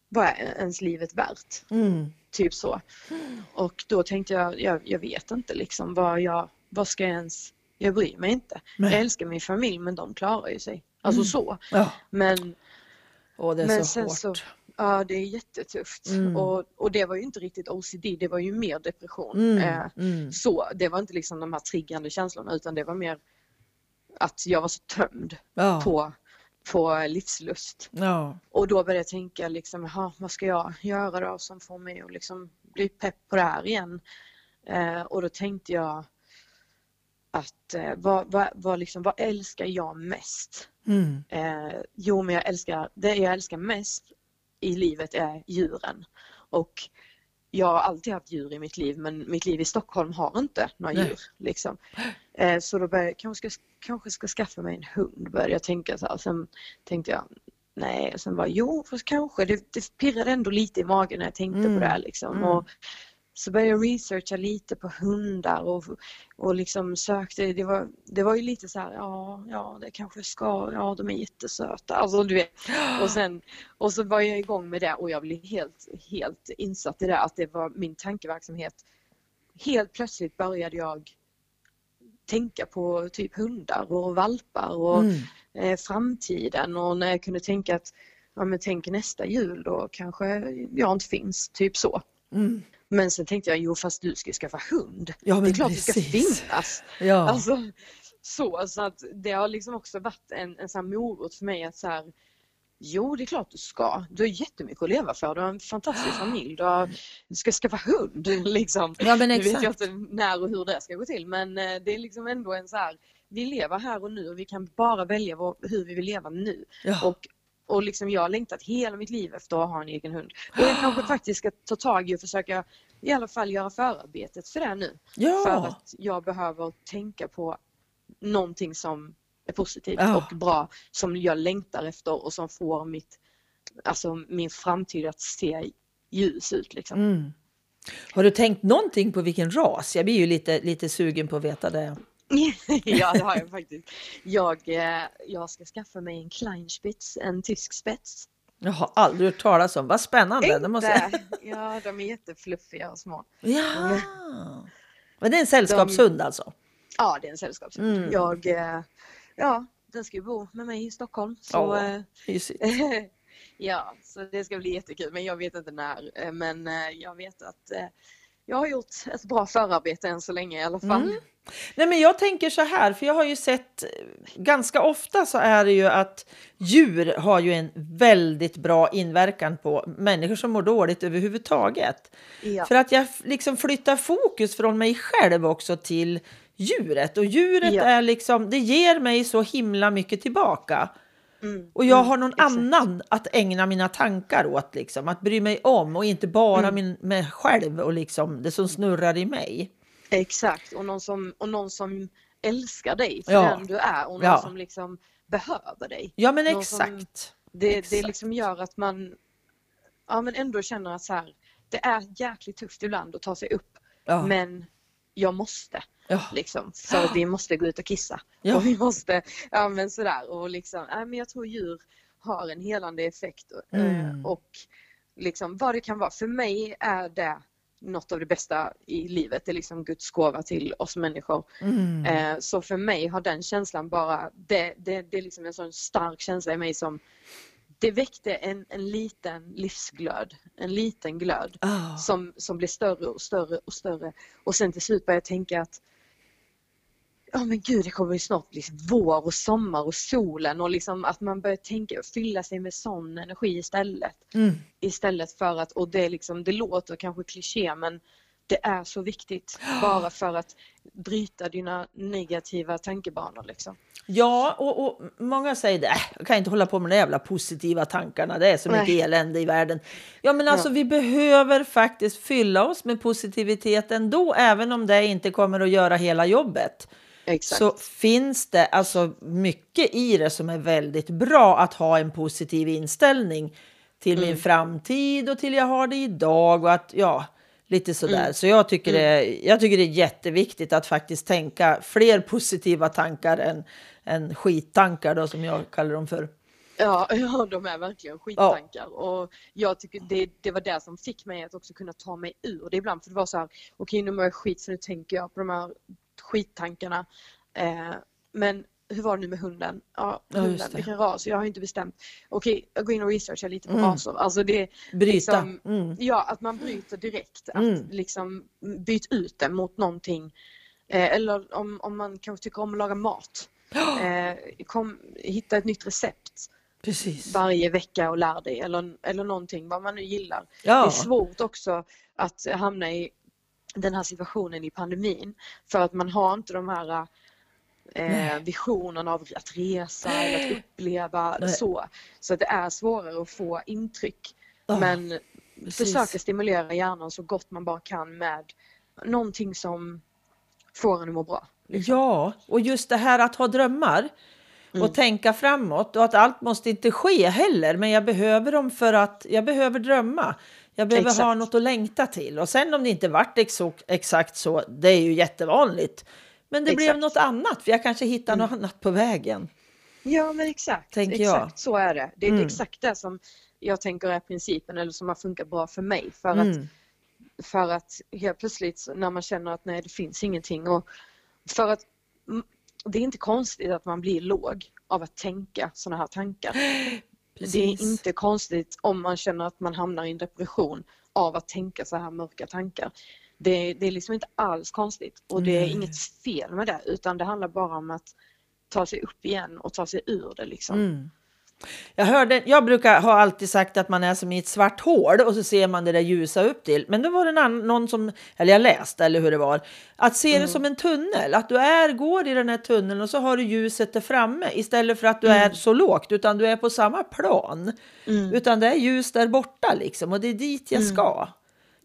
vad är ens livet värt? Mm. Typ så. Och då tänkte jag, jag, jag vet inte liksom vad jag, vad ska jag ens, jag bryr mig inte. Nej. Jag älskar min familj men de klarar ju sig. Alltså så. Ja, Men, och det är men så sen hårt. så, ja det är jättetufft. Mm. Och, och det var ju inte riktigt OCD, det var ju mer depression. Mm. Eh, Mm. så, det var inte liksom de här triggande känslorna utan det var mer att jag var så tömd Ja. på, på livslust. Ja. Och då började jag tänka liksom, vad ska jag göra då som får mig att liksom bli pepp på det här igen? Eh, och då tänkte jag att eh, vad, vad, vad, liksom, vad älskar jag mest? Mm. Eh, jo, men jag älskar, det jag älskar mest i livet är djuren. Och jag har alltid haft djur i mitt liv men mitt liv i Stockholm har inte några Nej. djur. Liksom. Eh, så då började jag kanske ska, kanske ska skaffa mig en hund började jag tänka så här. Sen tänkte jag nej, sen var jo fast kanske. Det, det pirrade ändå lite i magen när jag tänkte Mm. på det här liksom. Mm. Och så började jag researcha lite på hundar och, och liksom sökte, det var, det var ju lite så här, ja, ja det kanske ska, ja de är jättesöta, alltså du vet. Och sen, och så var jag igång med det och jag blev helt, helt insatt i det att det var min tankeverksamhet. Helt plötsligt började jag tänka på typ hundar och valpar och Mm. eh, framtiden och när jag kunde tänka att ja, men tänk nästa jul då kanske jag inte finns, typ så. Mm. Men sen tänkte jag, jo fast du ska skaffa hund. Ja, det är klart det ska precis. finnas. Ja. Alltså, så, så att det har liksom också varit en, en sån morot för mig att så här, Jo, det är klart du ska. Du har jättemycket att leva för. Du har en fantastisk familj. Du, har, du ska skaffa hund. Liksom. ja, men Nu vet jag exakt. inte när och hur det ska gå till men eh, det är liksom ändå en så här, vi lever här och nu och vi kan bara välja vår, hur vi vill leva nu. Ja. Och, och liksom jag har längtat hela mitt liv efter att ha en egen hund. Och jag kanske faktiskt ska ta tag i och försöka i alla fall göra förarbetet för det nu. För Ja. att jag behöver tänka på någonting som är positivt Ja. och bra, som jag längtar efter och som får mitt, alltså min framtid att se ljus ut. Liksom. Mm. Har du tänkt någonting på vilken ras? Jag blir ju lite, lite sugen på att veta det. Ja, det har jag faktiskt. Jag, eh, jag ska skaffa mig en Kleinspitz, en tysk spets. Jag har aldrig hört talas om. Vad spännande. Det måste. Inte. Ja, de är jättefluffiga och små. Ja. Men det är en sällskapshund alltså? Ja, det är en sällskapshund. Mm. Jag, eh, ja, den ska ju bo med mig i Stockholm. Så, Ja. Mysigt. ja, så det ska bli jättekul. Men jag vet inte när. Men jag vet att jag har gjort ett bra förarbete än så länge i alla fall. Mm. Nej, men jag tänker så här, för jag har ju sett ganska ofta så är det ju att djur har ju en väldigt bra inverkan på människor som mår dåligt överhuvudtaget. Ja. För att jag liksom flyttar fokus från mig själv också till djuret och djuret Ja. är liksom, det ger mig så himla mycket tillbaka. Mm. Och jag Mm, har någon exakt. annan att ägna mina tankar åt, liksom, att bry mig om och inte bara Mm. min, mig själv och liksom det som snurrar i mig. Exakt, och någon som, och någon som älskar dig för Ja. den du är och någon Ja. som liksom behöver dig. Ja, men Någon som- exakt. Det, det Exakt. liksom gör att man ja, men ändå känner att så här, det är jäkligt tufft ibland att ta sig upp Ja. men jag måste ja. liksom för att vi måste gå ut och kissa. Ja. Och vi måste, ja men sådär och liksom, ja, men jag tror djur har en helande effekt eh, Mm. och liksom vad det kan vara. För mig är det något av det bästa i livet, det är liksom Guds gåva till oss människor. Mm. Eh, Så för mig har den känslan bara, det, det, det är liksom en sån stark känsla i mig som det väckte en, en liten livsglöd, en liten glöd Ah. som, som blev större och större och större. Och sen till slut började jag tänka att Ja men gud det kommer ju snart bli vår och sommar och solen och liksom att man börjar tänka och fylla sig med sån energi istället. Mm. Istället för att, och det liksom, det låter kanske kliché men det är så viktigt bara för att bryta dina negativa tankebanor liksom. Ja, och, och många säger det, äh, jag kan inte hålla på med de jävla positiva tankarna, det är så mycket Nej. elände i världen. Ja, men alltså Ja. vi behöver faktiskt fylla oss med positivitet ändå, även om det inte kommer att göra hela jobbet. Exakt. Så finns det alltså mycket i det som är väldigt bra att ha en positiv inställning till Mm. min framtid och till jag har det idag och att ja, lite sådär. Mm. Så jag tycker, det, jag tycker det är jätteviktigt att faktiskt tänka fler positiva tankar än, än skittankar då som jag kallar dem för. Ja, ja, de är verkligen skittankar. Och jag tycker det, det var det som fick mig att också kunna ta mig ur det ibland. För det var så här, okej nu mår jag skit så nu tänker jag på de här skittankarna. Eh, men hur var det nu med hunden? Ja, Ja, hunden, det. vilken ras? Jag har inte bestämt. Okej, jag går in och researchar lite på Mm. raser. Alltså det, Bryta. Liksom, Mm. Ja, att man bryter direkt. Att Mm. liksom byt ut det mot någonting. Eh, eller om, om man kanske tycker om att laga mat. Eh, kom, hitta ett nytt recept Precis. varje vecka och lär dig eller, eller någonting, vad man nu gillar. Det Ja. är svårt också att hamna i den här situationen i pandemin för att man har inte de här eh, visionerna av att resa eller att uppleva Nej. så. Så det är svårare att få intryck. Ja. Men Precis. försöka stimulera hjärnan så gott man bara kan med någonting som får en att må bra. liksom. Ja, och just det här att ha drömmar Mm. och tänka framåt och att allt måste inte ske heller, men jag behöver dem för att jag behöver drömma. Jag behöver ha Exakt. något att längta till. Och sen om det inte vart exakt så, det är ju jättevanligt. Men det blev Exakt. Mm. något annat, för jag kanske hittar något annat på vägen. Ja men exakt, Tänker jag. exakt så är det. Det är Mm. exakt det som jag tänker är principen eller som har funkat bra för mig. För, att, Mm. för att helt plötsligt när man känner att nej det finns ingenting och för att mm, det är inte konstigt att man blir låg av att tänka sådana här tankar. Det Precis. är inte konstigt om man känner att man hamnar i en depression av att tänka så här mörka tankar. Det, det är liksom inte alls konstigt och det är Nej. inget fel med det utan det handlar bara om att ta sig upp igen och ta sig ur det liksom. Mm. Jag, hörde, jag brukar ha alltid sagt att man är som i ett svart hål och så ser man det där ljusa upp till. Men då var det en annan, någon som, eller jag läste eller hur det var, att se Mm. det som en tunnel. Att du är, går i den här tunneln och så har du ljuset där framme istället för att du Mm. är så lågt utan du är på samma plan. Mm. Utan det är ljus där borta liksom och det är dit jag ska.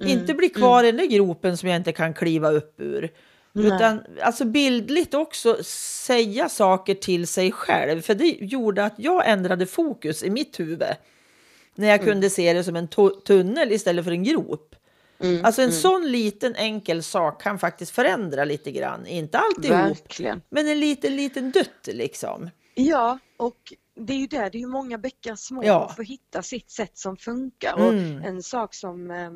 Mm. Inte bli kvar i den där gropen som jag inte kan kliva upp ur. Nej. Utan alltså bildligt också säga saker till sig själv. För det gjorde att jag ändrade fokus i mitt huvud. När jag kunde se det som en tunnel istället för en grop. Mm. Alltså en sån liten enkel sak kan faktiskt förändra lite grann. Inte alltihop, Verkligen. men en liten, liten dutt liksom. Ja, och det är ju det, det är ju många bäckar små Ja. att få hitta sitt sätt som funkar. Mm. Och en sak som, eh,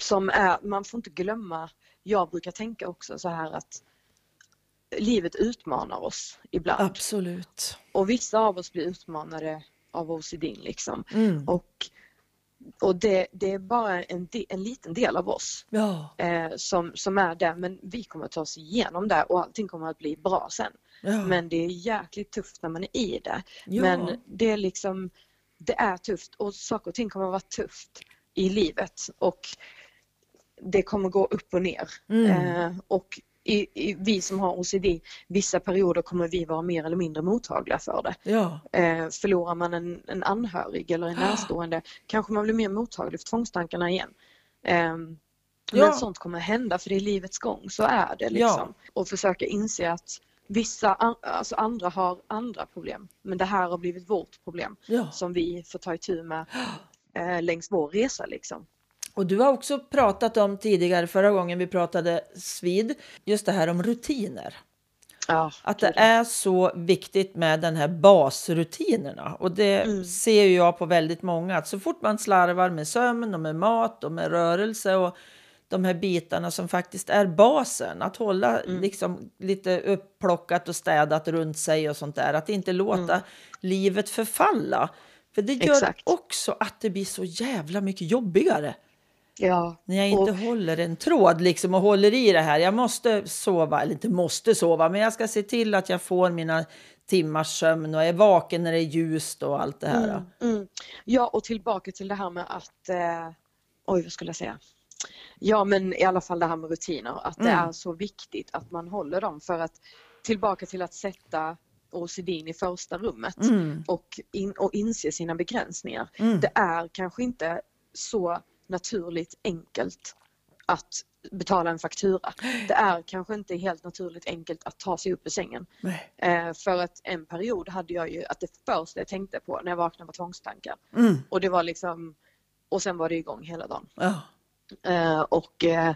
som är, man får inte glömma, jag brukar tänka också så här att livet utmanar oss ibland. Absolut. Och vissa av oss blir utmanade av OCD liksom. Mm. Och, och det, det är bara en, de, en liten del av oss Ja, eh, som, som är där men vi kommer ta oss igenom det och allting kommer att bli bra sen. ja. Men det är jäkligt tufft när man är i det. ja. Men det är liksom, det är tufft och saker och ting kommer att vara tufft i livet och det kommer gå upp och ner. Mm. Eh, och i, i, vi som har OCD, vissa perioder kommer vi vara mer eller mindre mottagliga för det. ja. Eh, förlorar man en, en anhörig eller en närstående kanske man blir mer mottaglig för tvångstankarna igen. Eh, Ja. Men sånt kommer hända för det är livets gång, så är det liksom. Och försöka inse att vissa, alltså andra har andra problem. Men det här har blivit vårt problem ja. som vi får ta itu med eh, längs vår resa liksom. Och du har också pratat om tidigare, förra gången vi pratade svid, just det här om rutiner. Ja, Att det är så viktigt med den här basrutinerna. Och det Mm. ser ju jag på väldigt många. Att så fort man slarvar med sömn och med mat och med rörelse och de här bitarna som faktiskt är basen. Att hålla Mm. liksom lite upplockat och städat runt sig och sånt där. Att inte låta livet förfalla. För det gör Mm. Exakt. också att det blir så jävla mycket jobbigare. Ja, När jag inte och- håller en tråd liksom och håller i det här. Jag måste sova, eller inte måste sova, men jag ska se till att jag får mina timmars sömn och är vaken när det är ljust och allt det här. Mm, mm. Ja, och tillbaka till det här med att, eh, oj vad skulle jag säga? Ja, men i alla fall det här med rutiner, att det Mm. är så viktigt att man håller dem för att tillbaka till att sätta OCD i första rummet Mm. och, in, och inse sina begränsningar. Mm. Det är kanske inte så naturligt enkelt att betala en faktura. Det är kanske inte helt naturligt enkelt att ta sig upp ur sängen. Eh, för att en period hade jag ju att det första jag tänkte på när jag vaknade var tvångstankar. Mm. Och det var liksom, och sen var det igång hela dagen. Eh, och eh,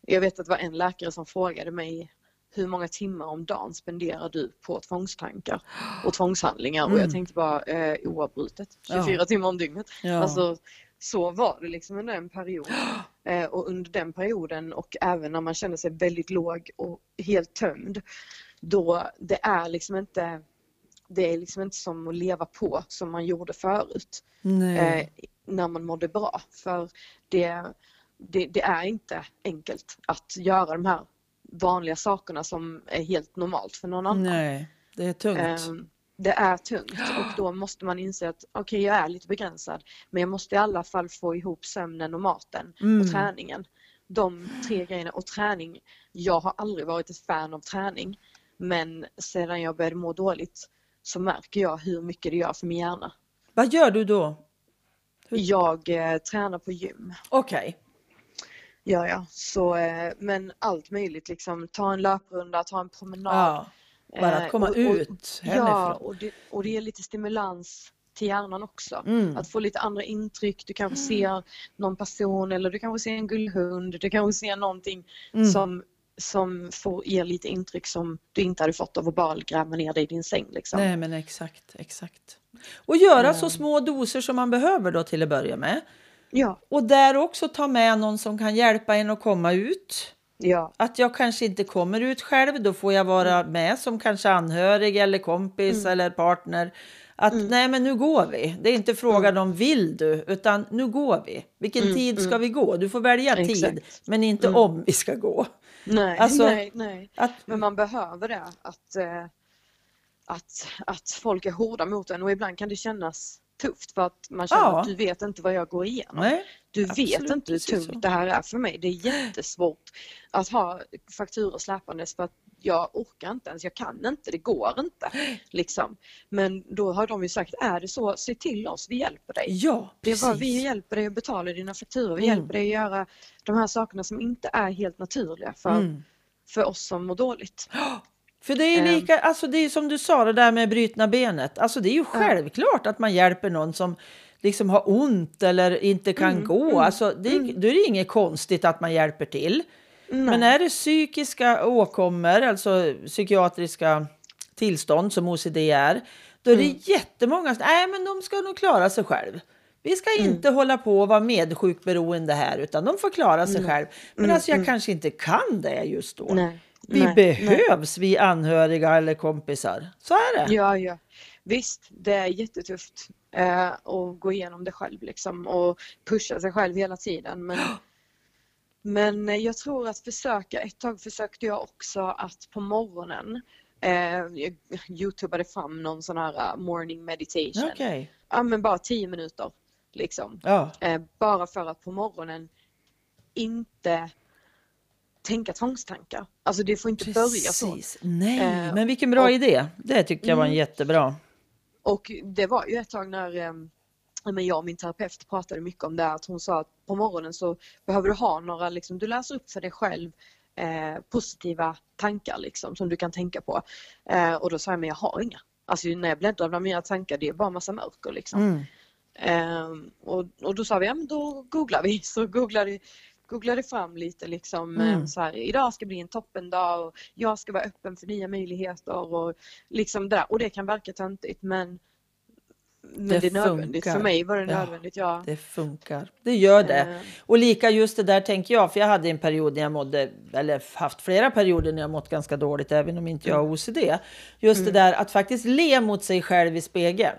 jag vet att det var en läkare som frågade mig hur många timmar om dagen spenderar du på tvångstankar och tvångshandlingar? Och Mm. jag tänkte bara eh, oavbrutet, 24 Ja. timmar om dygnet. Ja. Alltså, så var det liksom under en period. Eh, och under den perioden och även när man känner sig väldigt låg och helt tömd. Då det är liksom inte det är liksom inte som att leva på som man gjorde förut. Eh, när man mådde bra. För det, det, det är inte enkelt att göra de här vanliga sakerna som är helt normalt för någon annan. Nej, det är tungt. Ehm, det är tungt och då måste man inse att okej, jag är lite begränsad men jag måste i alla fall få ihop sömnen och maten Mm. och träningen. De tre grejerna och träning. Jag har aldrig varit ett fan av träning men sedan jag började må dåligt så märker jag hur mycket det gör för min hjärna. Vad gör du då? Jag eh, tränar på gym. Okej. Ja, ja. Så, eh, men allt möjligt liksom. Ta en löprunda, ta en promenad. Ja. Bara att Eh, komma och- och- ut Ja, hemifrån. och det, och det ger lite stimulans till hjärnan också. Mm. Att få lite andra intryck. Du kanske ser någon person eller du kanske ser en gullhund. Du kanske ser någonting Mm. som, som får, ger lite intryck som du inte hade fått av att bara gräva ner dig i din säng. Liksom. Nej men exakt, exakt. Och göra Eh. så små doser som man behöver då till att börja med. Ja, Och där också ta med någon som kan hjälpa en att komma ut. Ja, Att jag kanske inte kommer ut själv, då får jag vara med som kanske anhörig eller kompis eller partner. Att nej men nu går vi. Det är inte frågan om vill du, utan nu går vi. Vilken tid ska vi gå? Du får välja tid, Exakt. men inte om vi ska gå. nej, Alltså, nej, nej. Att, Men man behöver det. Att, eh, att, att folk är hårda mot en och ibland kan det kännas tufft för att man känner Ja. att du vet inte vad jag går igenom. nej, Du vet inte hur tungt så. det här är för mig. Det är jättesvårt att ha fakturor släpandes för att jag orkar inte ens, jag kan inte, det går inte. Liksom. Men då har de ju sagt, är det så, se till oss, vi hjälper dig. ja, Det precis. bara, vi hjälper dig att betala dina fakturor, vi Mm. hjälper dig att göra de här sakerna som inte är helt naturliga för, Mm. för oss som mår dåligt. För det är ju Ehm. lika, alltså det är som du sa det där med brytna benet. Alltså det är ju självklart att man hjälper någon som liksom har ont eller inte kan Mm, gå. Alltså det, Då är det inget konstigt att man hjälper till. Nej. Men är det psykiska åkommor, alltså psykiatriska tillstånd som OCD är, då är det Mm. jättemånga som nej men de ska nog klara sig själv. Vi ska Mm. inte hålla på och vara medsjukberoende här utan de får klara sig själv. Men alltså jag kanske inte kan det just då. Mm, Nej. Vi Nej. behövs, vi anhöriga eller kompisar. Så är det. Ja, ja. Visst, det är jättetufft eh, att gå igenom det själv liksom och pusha sig själv hela tiden. Men, men jag tror att försöka, ett tag försökte jag också att på morgonen eh, jag youtubade fram någon sån här eh, morning meditation. Okej. Ja men bara tio minuter liksom. Ja. Eh, bara för att på morgonen inte tänka tvångstankar. Alltså det får inte börja så. Precis. Nej, Eh, men vilken bra och- idé. Det tyckte jag var en Mm. jättebra. Och det var ju ett tag när eh, men jag och min terapeut pratade mycket om det att hon sa att på morgonen så behöver du ha några, liksom, du läser upp för dig själv eh, positiva tankar liksom som du kan tänka på. Eh, och då sa jag, men jag har inga. Alltså när jag bläddrar bland mina tankar det är bara massa mörker liksom. Mm. Ehm, och, och då sa vi, ja men då googlar vi. Så googlade, googlade fram lite liksom eh, Mm. så här, idag ska bli en toppendag och jag ska vara öppen för nya möjligheter och liksom det där. Och det kan verka töntigt men, men Det det, är nödvändigt. funkar. För mig var det nödvändigt, ja. Det funkar. Det gör det. Eh, Och lika just det där tänker jag, för jag hade en period när jag mådde, eller haft flera perioder när jag mått ganska dåligt, även om inte jag har OCD. Just det där att faktiskt le mot sig själv i spegeln.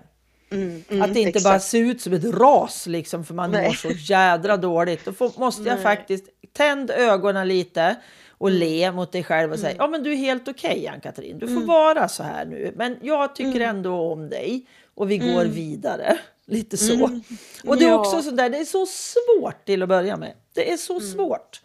Mm, mm, Att det inte exakt. bara ser ut som ett ras liksom för man Nej. mår så jädra dåligt. Då får, måste jag Nej. faktiskt tänd ögonen lite och Mm. le mot dig själv och säga ja men du är helt okej Ann-Katrin. Du får vara så här nu. Men jag tycker Mm. ändå om dig och vi går vidare. Lite så. Mm. Och det är också så där, det är så svårt till att börja med. Det är så svårt.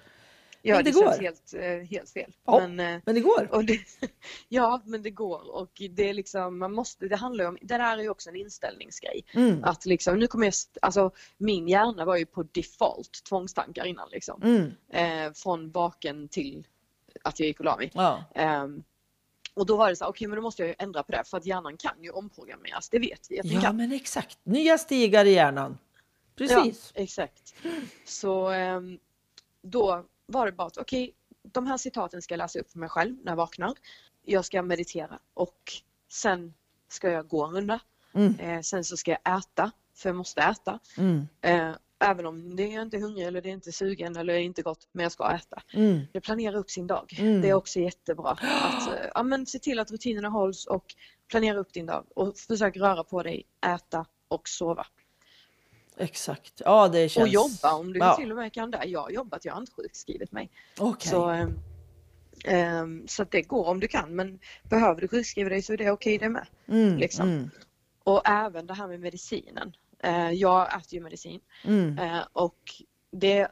Ja, men det, det känns går. helt, eh, helt fel. Ja. Men, eh, Men det går. Det, ja, men det går och det är liksom, man måste, det handlar om, det där är ju också en inställningsgrej. Mm. Att liksom, nu kommer jag, alltså min hjärna var ju på default tvångstankar innan liksom. Mm. Eh, från vaken till att jag gick och la mig. Ja. Ehm, och då var det så här, okej men då måste jag ju ändra på det för att hjärnan kan ju omprogrammeras, det vet vi att den ja kan. men exakt. Nya stigar i hjärnan. Precis. Ja, exakt. Så ehm, då var det bara att okej, de här citaten ska jag läsa upp för mig själv när jag vaknar. Jag ska meditera och sen ska jag gå en runda. Mm. Eh, sen så ska jag äta, för jag måste äta. Mm. Eh, även om det är inte hungrig eller det är inte sugen eller det är inte gott, men jag ska äta. Mm. Det planera upp sin dag. Mm. Det är också jättebra. Att, eh, ja, men se till att rutinerna hålls och planera upp din dag och försök röra på dig, äta och sova. Exakt. Ja det känns... Och jobba om du ja. till och med kan det. Jag har jobbat, jag har inte sjukskrivit mig. Okej. Så, ehm, så det går om du kan men behöver du sjukskriva dig så är det okej det med. Mm, liksom. mm, Och även det här med medicinen. Eh, jag äter ju medicin mm. eh, och det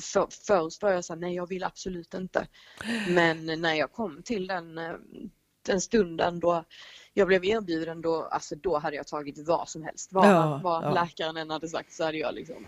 för, först var jag såhär, nej jag vill absolut inte. Men när jag kom till den, eh, den stunden då jag blev erbjuden då, alltså då hade jag tagit vad som helst. Vad, Ja, vad ja. läkaren än hade sagt så hade jag liksom,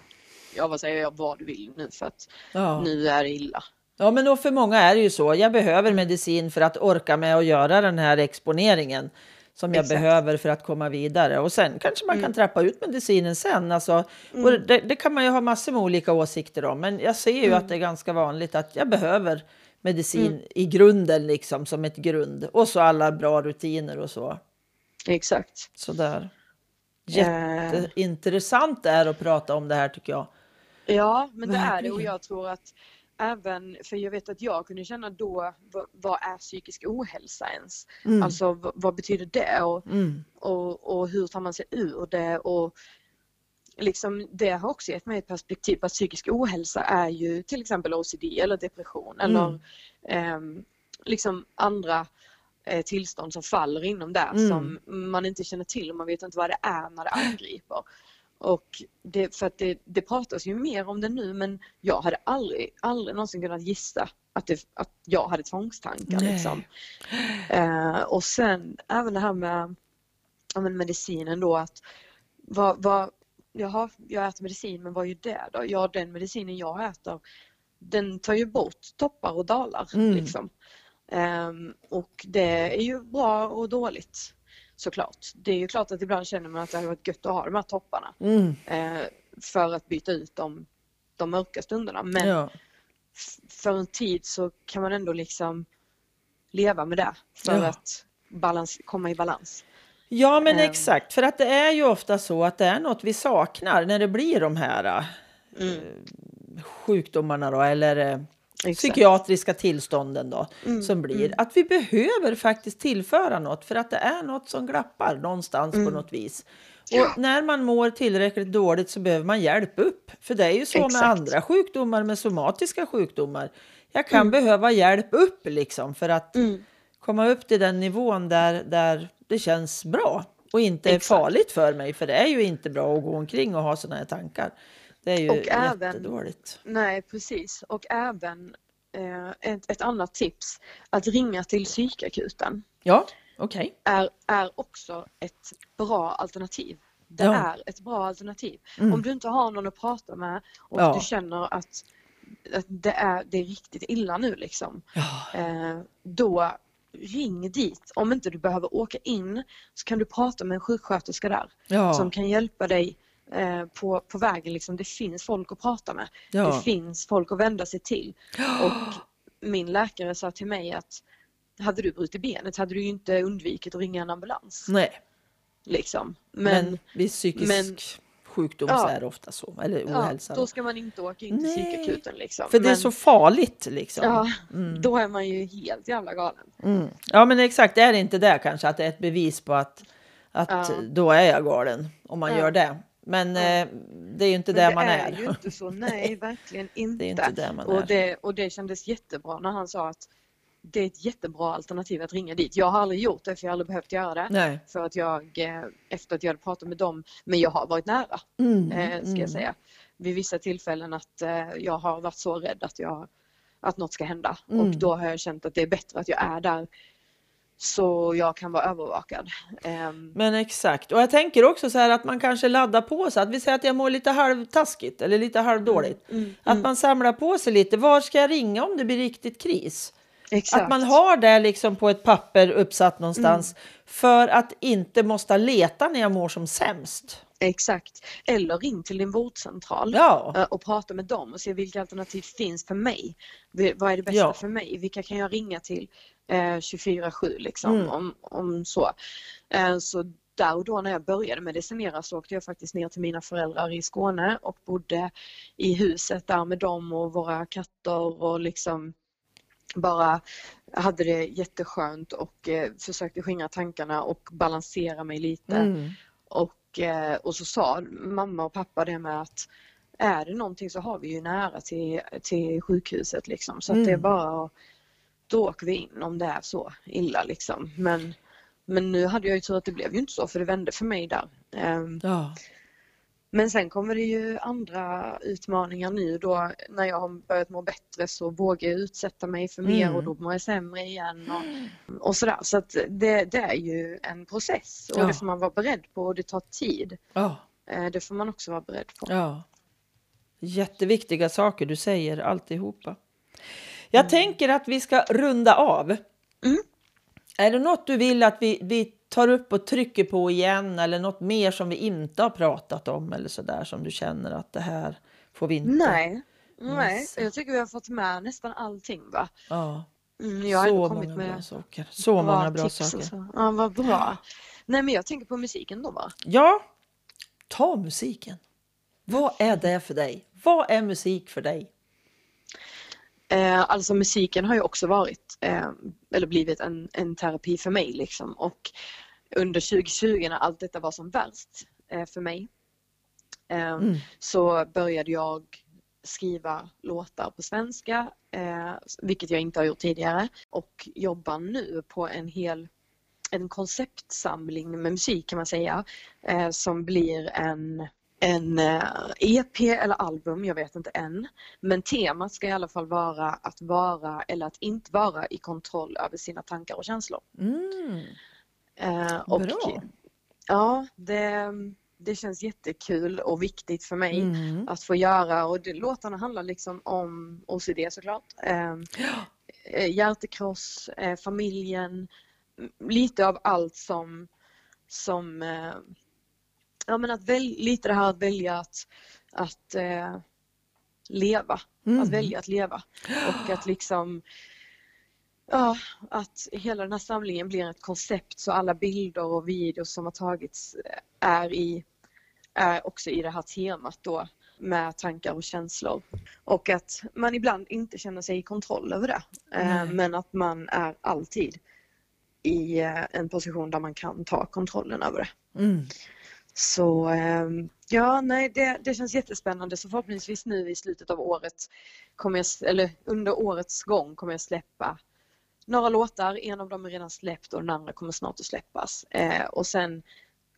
jag vad säger jag, vad du vill nu för att Ja. nu är det illa. Ja, men för många är det ju så. Jag behöver medicin för att orka med att göra den här exponeringen som jag Exakt. behöver för att komma vidare. Och sen kanske man kan Mm. trappa ut medicinen sen. Alltså, och det, det kan man ju ha massor med olika åsikter om. Men jag ser ju Mm. att det är ganska vanligt att jag behöver medicin i grunden, liksom som ett grund. Och så alla bra rutiner och så. Exakt. Sådär. Eh, Jätteintressant är att prata om det här tycker jag. Ja, men det är det och jag tror att även, för jag vet att jag kunde känna då, vad, vad är psykisk ohälsa ens? Mm. Alltså vad, vad betyder det och, Mm. och, och hur tar man sig ur det? Och liksom, det har också gett mig ett perspektiv på att psykisk ohälsa är ju till exempel OCD eller depression eller Mm. ehm, liksom andra eh, tillstånd som faller inom det Mm. som man inte känner till och man vet inte vad det är när det angriper. Och det, för att det, det pratas ju mer om det nu men jag hade aldrig, aldrig någonsin kunnat gissa att, det, att jag hade tvångstankar. Liksom. Eh, och sen även det här med ja, medicinen då att vad, vad, jaha, jag äter medicin men vad är det då? Ja den medicinen jag äter den tar ju bort toppar och dalar Mm. liksom. Ehm, och det är ju bra och dåligt såklart. Det är ju klart att ibland känner man att det hade varit gött att ha de här topparna Mm. eh, för att byta ut de, de mörka stunderna. Men Ja. för en tid så kan man ändå liksom leva med det för Ja. att balans, komma i balans. Ja, men Ehm. exakt. För att det är ju ofta så att det är något vi saknar när det blir de här äh, Mm, sjukdomarna då, eller exakt. psykiatriska tillstånden då, Mm, som blir. mm. Att vi behöver faktiskt tillföra något för att det är något som glappar någonstans på Mm. något vis. Ja. Och när man mår tillräckligt dåligt så behöver man hjälp upp. För det är ju så med Exakt. andra sjukdomar, med somatiska sjukdomar. Jag kan Mm. behöva hjälp upp liksom för att Mm, komma upp till den nivån där, där det känns bra och inte är Exakt. farligt för mig. För det är ju inte bra att gå omkring och ha sådana här tankar. Det är ju Och även- jättedåligt. nej precis och även eh, ett, ett annat tips att ringa till psykakuten Ja, okej. är, är också ett bra alternativ. Det Ja. är ett bra alternativ. Mm. Om du inte har någon att prata med och Ja. du känner att, att det, är, det är riktigt illa nu liksom. Ja, Eh, då ring dit. Om inte du behöver åka in så kan du prata med en sjuksköterska där ja, som kan hjälpa dig eh, på, på vägen. Liksom. Det finns folk att prata med. Det ja. finns folk att vända sig till. Och min läkare sa till mig att hade du brutit benet hade du inte undvikit att ringa en ambulans. Nej, Liksom. men, Men, vid psykisk men- sjukdom Ja. så är det ofta så. Eller ja, ohälsa. då då. ska man inte åka in till psykakuten. Liksom. För det är Men- så farligt liksom. Ja, Mm. då är man ju helt jävla galen. Mm. Ja, men exakt. Det är inte det kanske att det är ett bevis på att, att Ja. då är jag galen om man Ja. gör det. Men Ja. eh, det är ju inte Men det det man är är. ju inte så, nej verkligen inte. Det är inte det man och, är. det, och det kändes jättebra när han sa att det är ett jättebra alternativ att ringa dit. Jag har aldrig gjort det för jag har aldrig behövt göra det. Nej. För att jag, eh, efter att jag hade pratat med dem, men jag har varit nära Mm. eh, ska mm. jag säga. Vid vissa tillfällen att eh, jag har varit så rädd att, jag, att något ska hända. Mm. Och då har jag känt att det är bättre att jag är där så jag kan vara övervakad. Ehm, Men exakt. Och jag tänker också så här att man kanske laddar på sig. Att vi säger att jag mår lite halvtaskigt eller lite halvdåligt. mm, Att mm, man samlar på sig lite. Var ska jag ringa om det blir riktigt kris? Exakt. Att man har det liksom på ett papper uppsatt någonstans. Mm. För att inte måste leta när jag mår som sämst. Exakt. Eller ring till din vårdcentral. Ja, eh, och prata med dem och se vilka alternativ finns för mig. Vad är det bästa Ja. för mig? Vilka kan jag ringa till eh, 24-7 liksom Mm. om, om så. Eh, så där och då när jag började medicinera så åkte jag faktiskt ner till mina föräldrar i Skåne och bodde i huset där med dem och våra katter och liksom bara hade det jätteskönt och eh, försökte skingra tankarna och balansera mig lite. mm. Och, eh, och så sa mamma och pappa det med att är det någonting så har vi ju nära till, till sjukhuset liksom. Så att det är Mm. bara då åker vi in om det är så illa liksom. Men, men nu hade jag ju tur att det blev ju inte så för det vände för mig där. Ehm, ja. Men sen kommer det ju andra utmaningar nu då när jag har börjat må bättre så vågar jag utsätta mig för mer Mm. och då mår jag sämre igen och, och sådär. Så att det, det är ju en process och Ja. det får man vara beredd på och det tar tid. Ja, Eh, Det får man också vara beredd på. ja. Jätteviktiga saker du säger alltihopa. Jag tänker att vi ska runda av. Mm. Är det något du vill att vi, vi tar upp och trycker på igen eller något mer som vi inte har pratat om eller så där som du känner att det här får vi inte? Nej, nej. jag tycker vi har fått med nästan allting va. Ja, Mm, jag har så många kommit bra med saker. Så många bra saker. så. Ja, vad bra. Nej men jag tänker på musiken då va. Ja, ta musiken. Vad är det för dig? Vad är musik för dig? Eh, alltså musiken har ju också varit, eh, eller blivit en, en terapi för mig liksom. Och under 2020 när allt detta var som värst eh, för mig eh, Mm. så började jag skriva låtar på svenska, eh, vilket jag inte har gjort tidigare. Och jobbar nu på en hel en konceptsamling med musik kan man säga, eh, som blir en, en eh, EP eller album, jag vet inte än. Men temat ska i alla fall vara att vara eller att inte vara i kontroll över sina tankar och känslor. Mm, Eh, och bra. Ja, det, det känns jättekul och viktigt för mig Mm. att få göra och det, låtarna handlar liksom om OCD såklart. Eh, eh, hjärtekross, eh, familjen, m- lite av allt som, som eh, ja men att väl, lite det här att välja att, att eh, leva, Mm. att välja att leva och att liksom Ja, att hela den här samlingen blir ett koncept så alla bilder och videos som har tagits är, i, är också i det här temat då med tankar och känslor. Och att man ibland inte känner sig i kontroll över det. Eh, Nej. Men att man är alltid i eh, en position där man kan ta kontrollen över det. Mm. Så ehm, ja, nej, det, det känns jättespännande. Så förhoppningsvis nu i slutet av året, kommer jag, eller under årets gång kommer jag släppa några låtar. En av dem är redan släppt och den andra kommer snart att släppas. Eh, och sen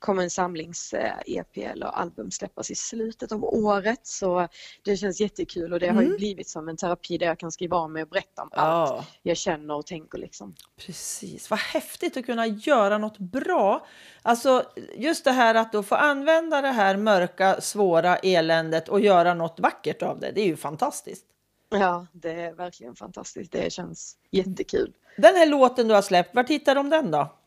kommer en samlings-EP eller album släppas i slutet av året. Så det känns jättekul och det har ju Mm. blivit som en terapi där jag kan skriva av mig och berätta om allt Ja, jag känner och tänker liksom. precis. Vad häftigt att kunna göra något bra. Alltså just det här att då få använda det här mörka, svåra eländet och göra något vackert av det. Det är ju fantastiskt. Ja, det är verkligen fantastiskt. Det känns jättekul. Den här låten du har släppt, var hittar de den då?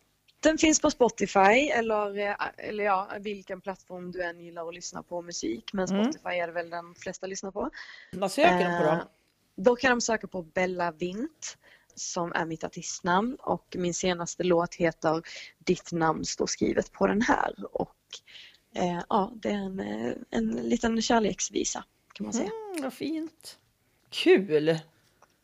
Den finns på Spotify eller, eh, eller ja, vilken plattform du än gillar att lyssna på musik. Men Mm. Spotify är det väl den flesta lyssnar på. Vad söker de på Eh, då? Då kan de söka på Bella Vint som är mitt artistnamn och min senaste låt heter Ditt namn står skrivet på den här. Och eh, ja, det är en, eh, en liten kärleksvisa kan man säga. Mm, vad fint. Kul!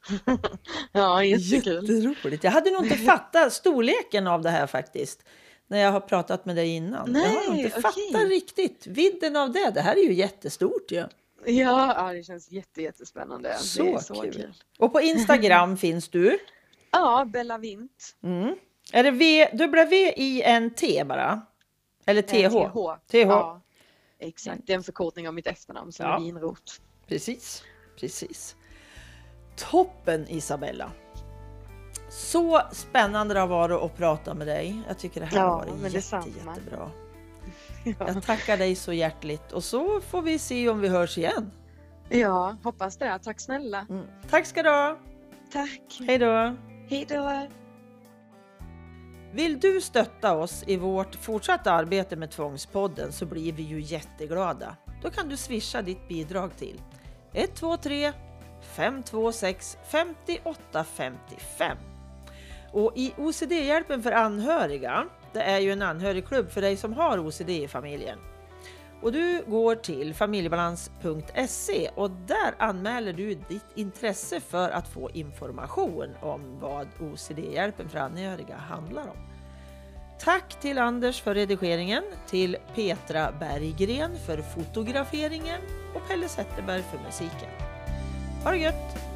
Ja, jättekul. Jätteroligt. Jag hade nog inte fattat storleken av det här faktiskt. När jag har pratat med dig innan. jag har Nej, inte okej. fattat riktigt vidden av det. Det här är ju jättestort ju. Ja, ja det känns jätte, jättespännande. Så, så kul. kul. Och på Instagram finns du. Ja, Bella Vint. Mm. Är det v, W-I-N-T bara? Eller TH? Eh, TH. TH. Ja, exakt. Det är en förkortning av mitt efternamn som Ja. är Vinroth. Precis, precis. Toppen Isabella! Så spännande det har varit att prata med dig. Jag tycker det här Ja, har varit jätte, detsamma. jättebra. Ja. Jag tackar dig så hjärtligt och så får vi se om vi hörs igen. ja, hoppas det. Tack snälla. Mm. Tack ska du ha! Tack. Hej då! Hej då. Vill du stötta oss i vårt fortsatta arbete med Tvångspodden så blir vi ju jätteglada. Då kan du swisha ditt bidrag till 123 526 58 55. Och i OCD-hjälpen för anhöriga, det är ju en anhörigklubb för dig som har OCD i familjen. Och du går till familjebalans.se och där anmäler du ditt intresse för att få information om vad OCD-hjälpen för anhöriga handlar om. Tack till Anders för redigeringen, till Petra Berggren för fotograferingen och Pelle Zetterberg för musiken. Ha det gött!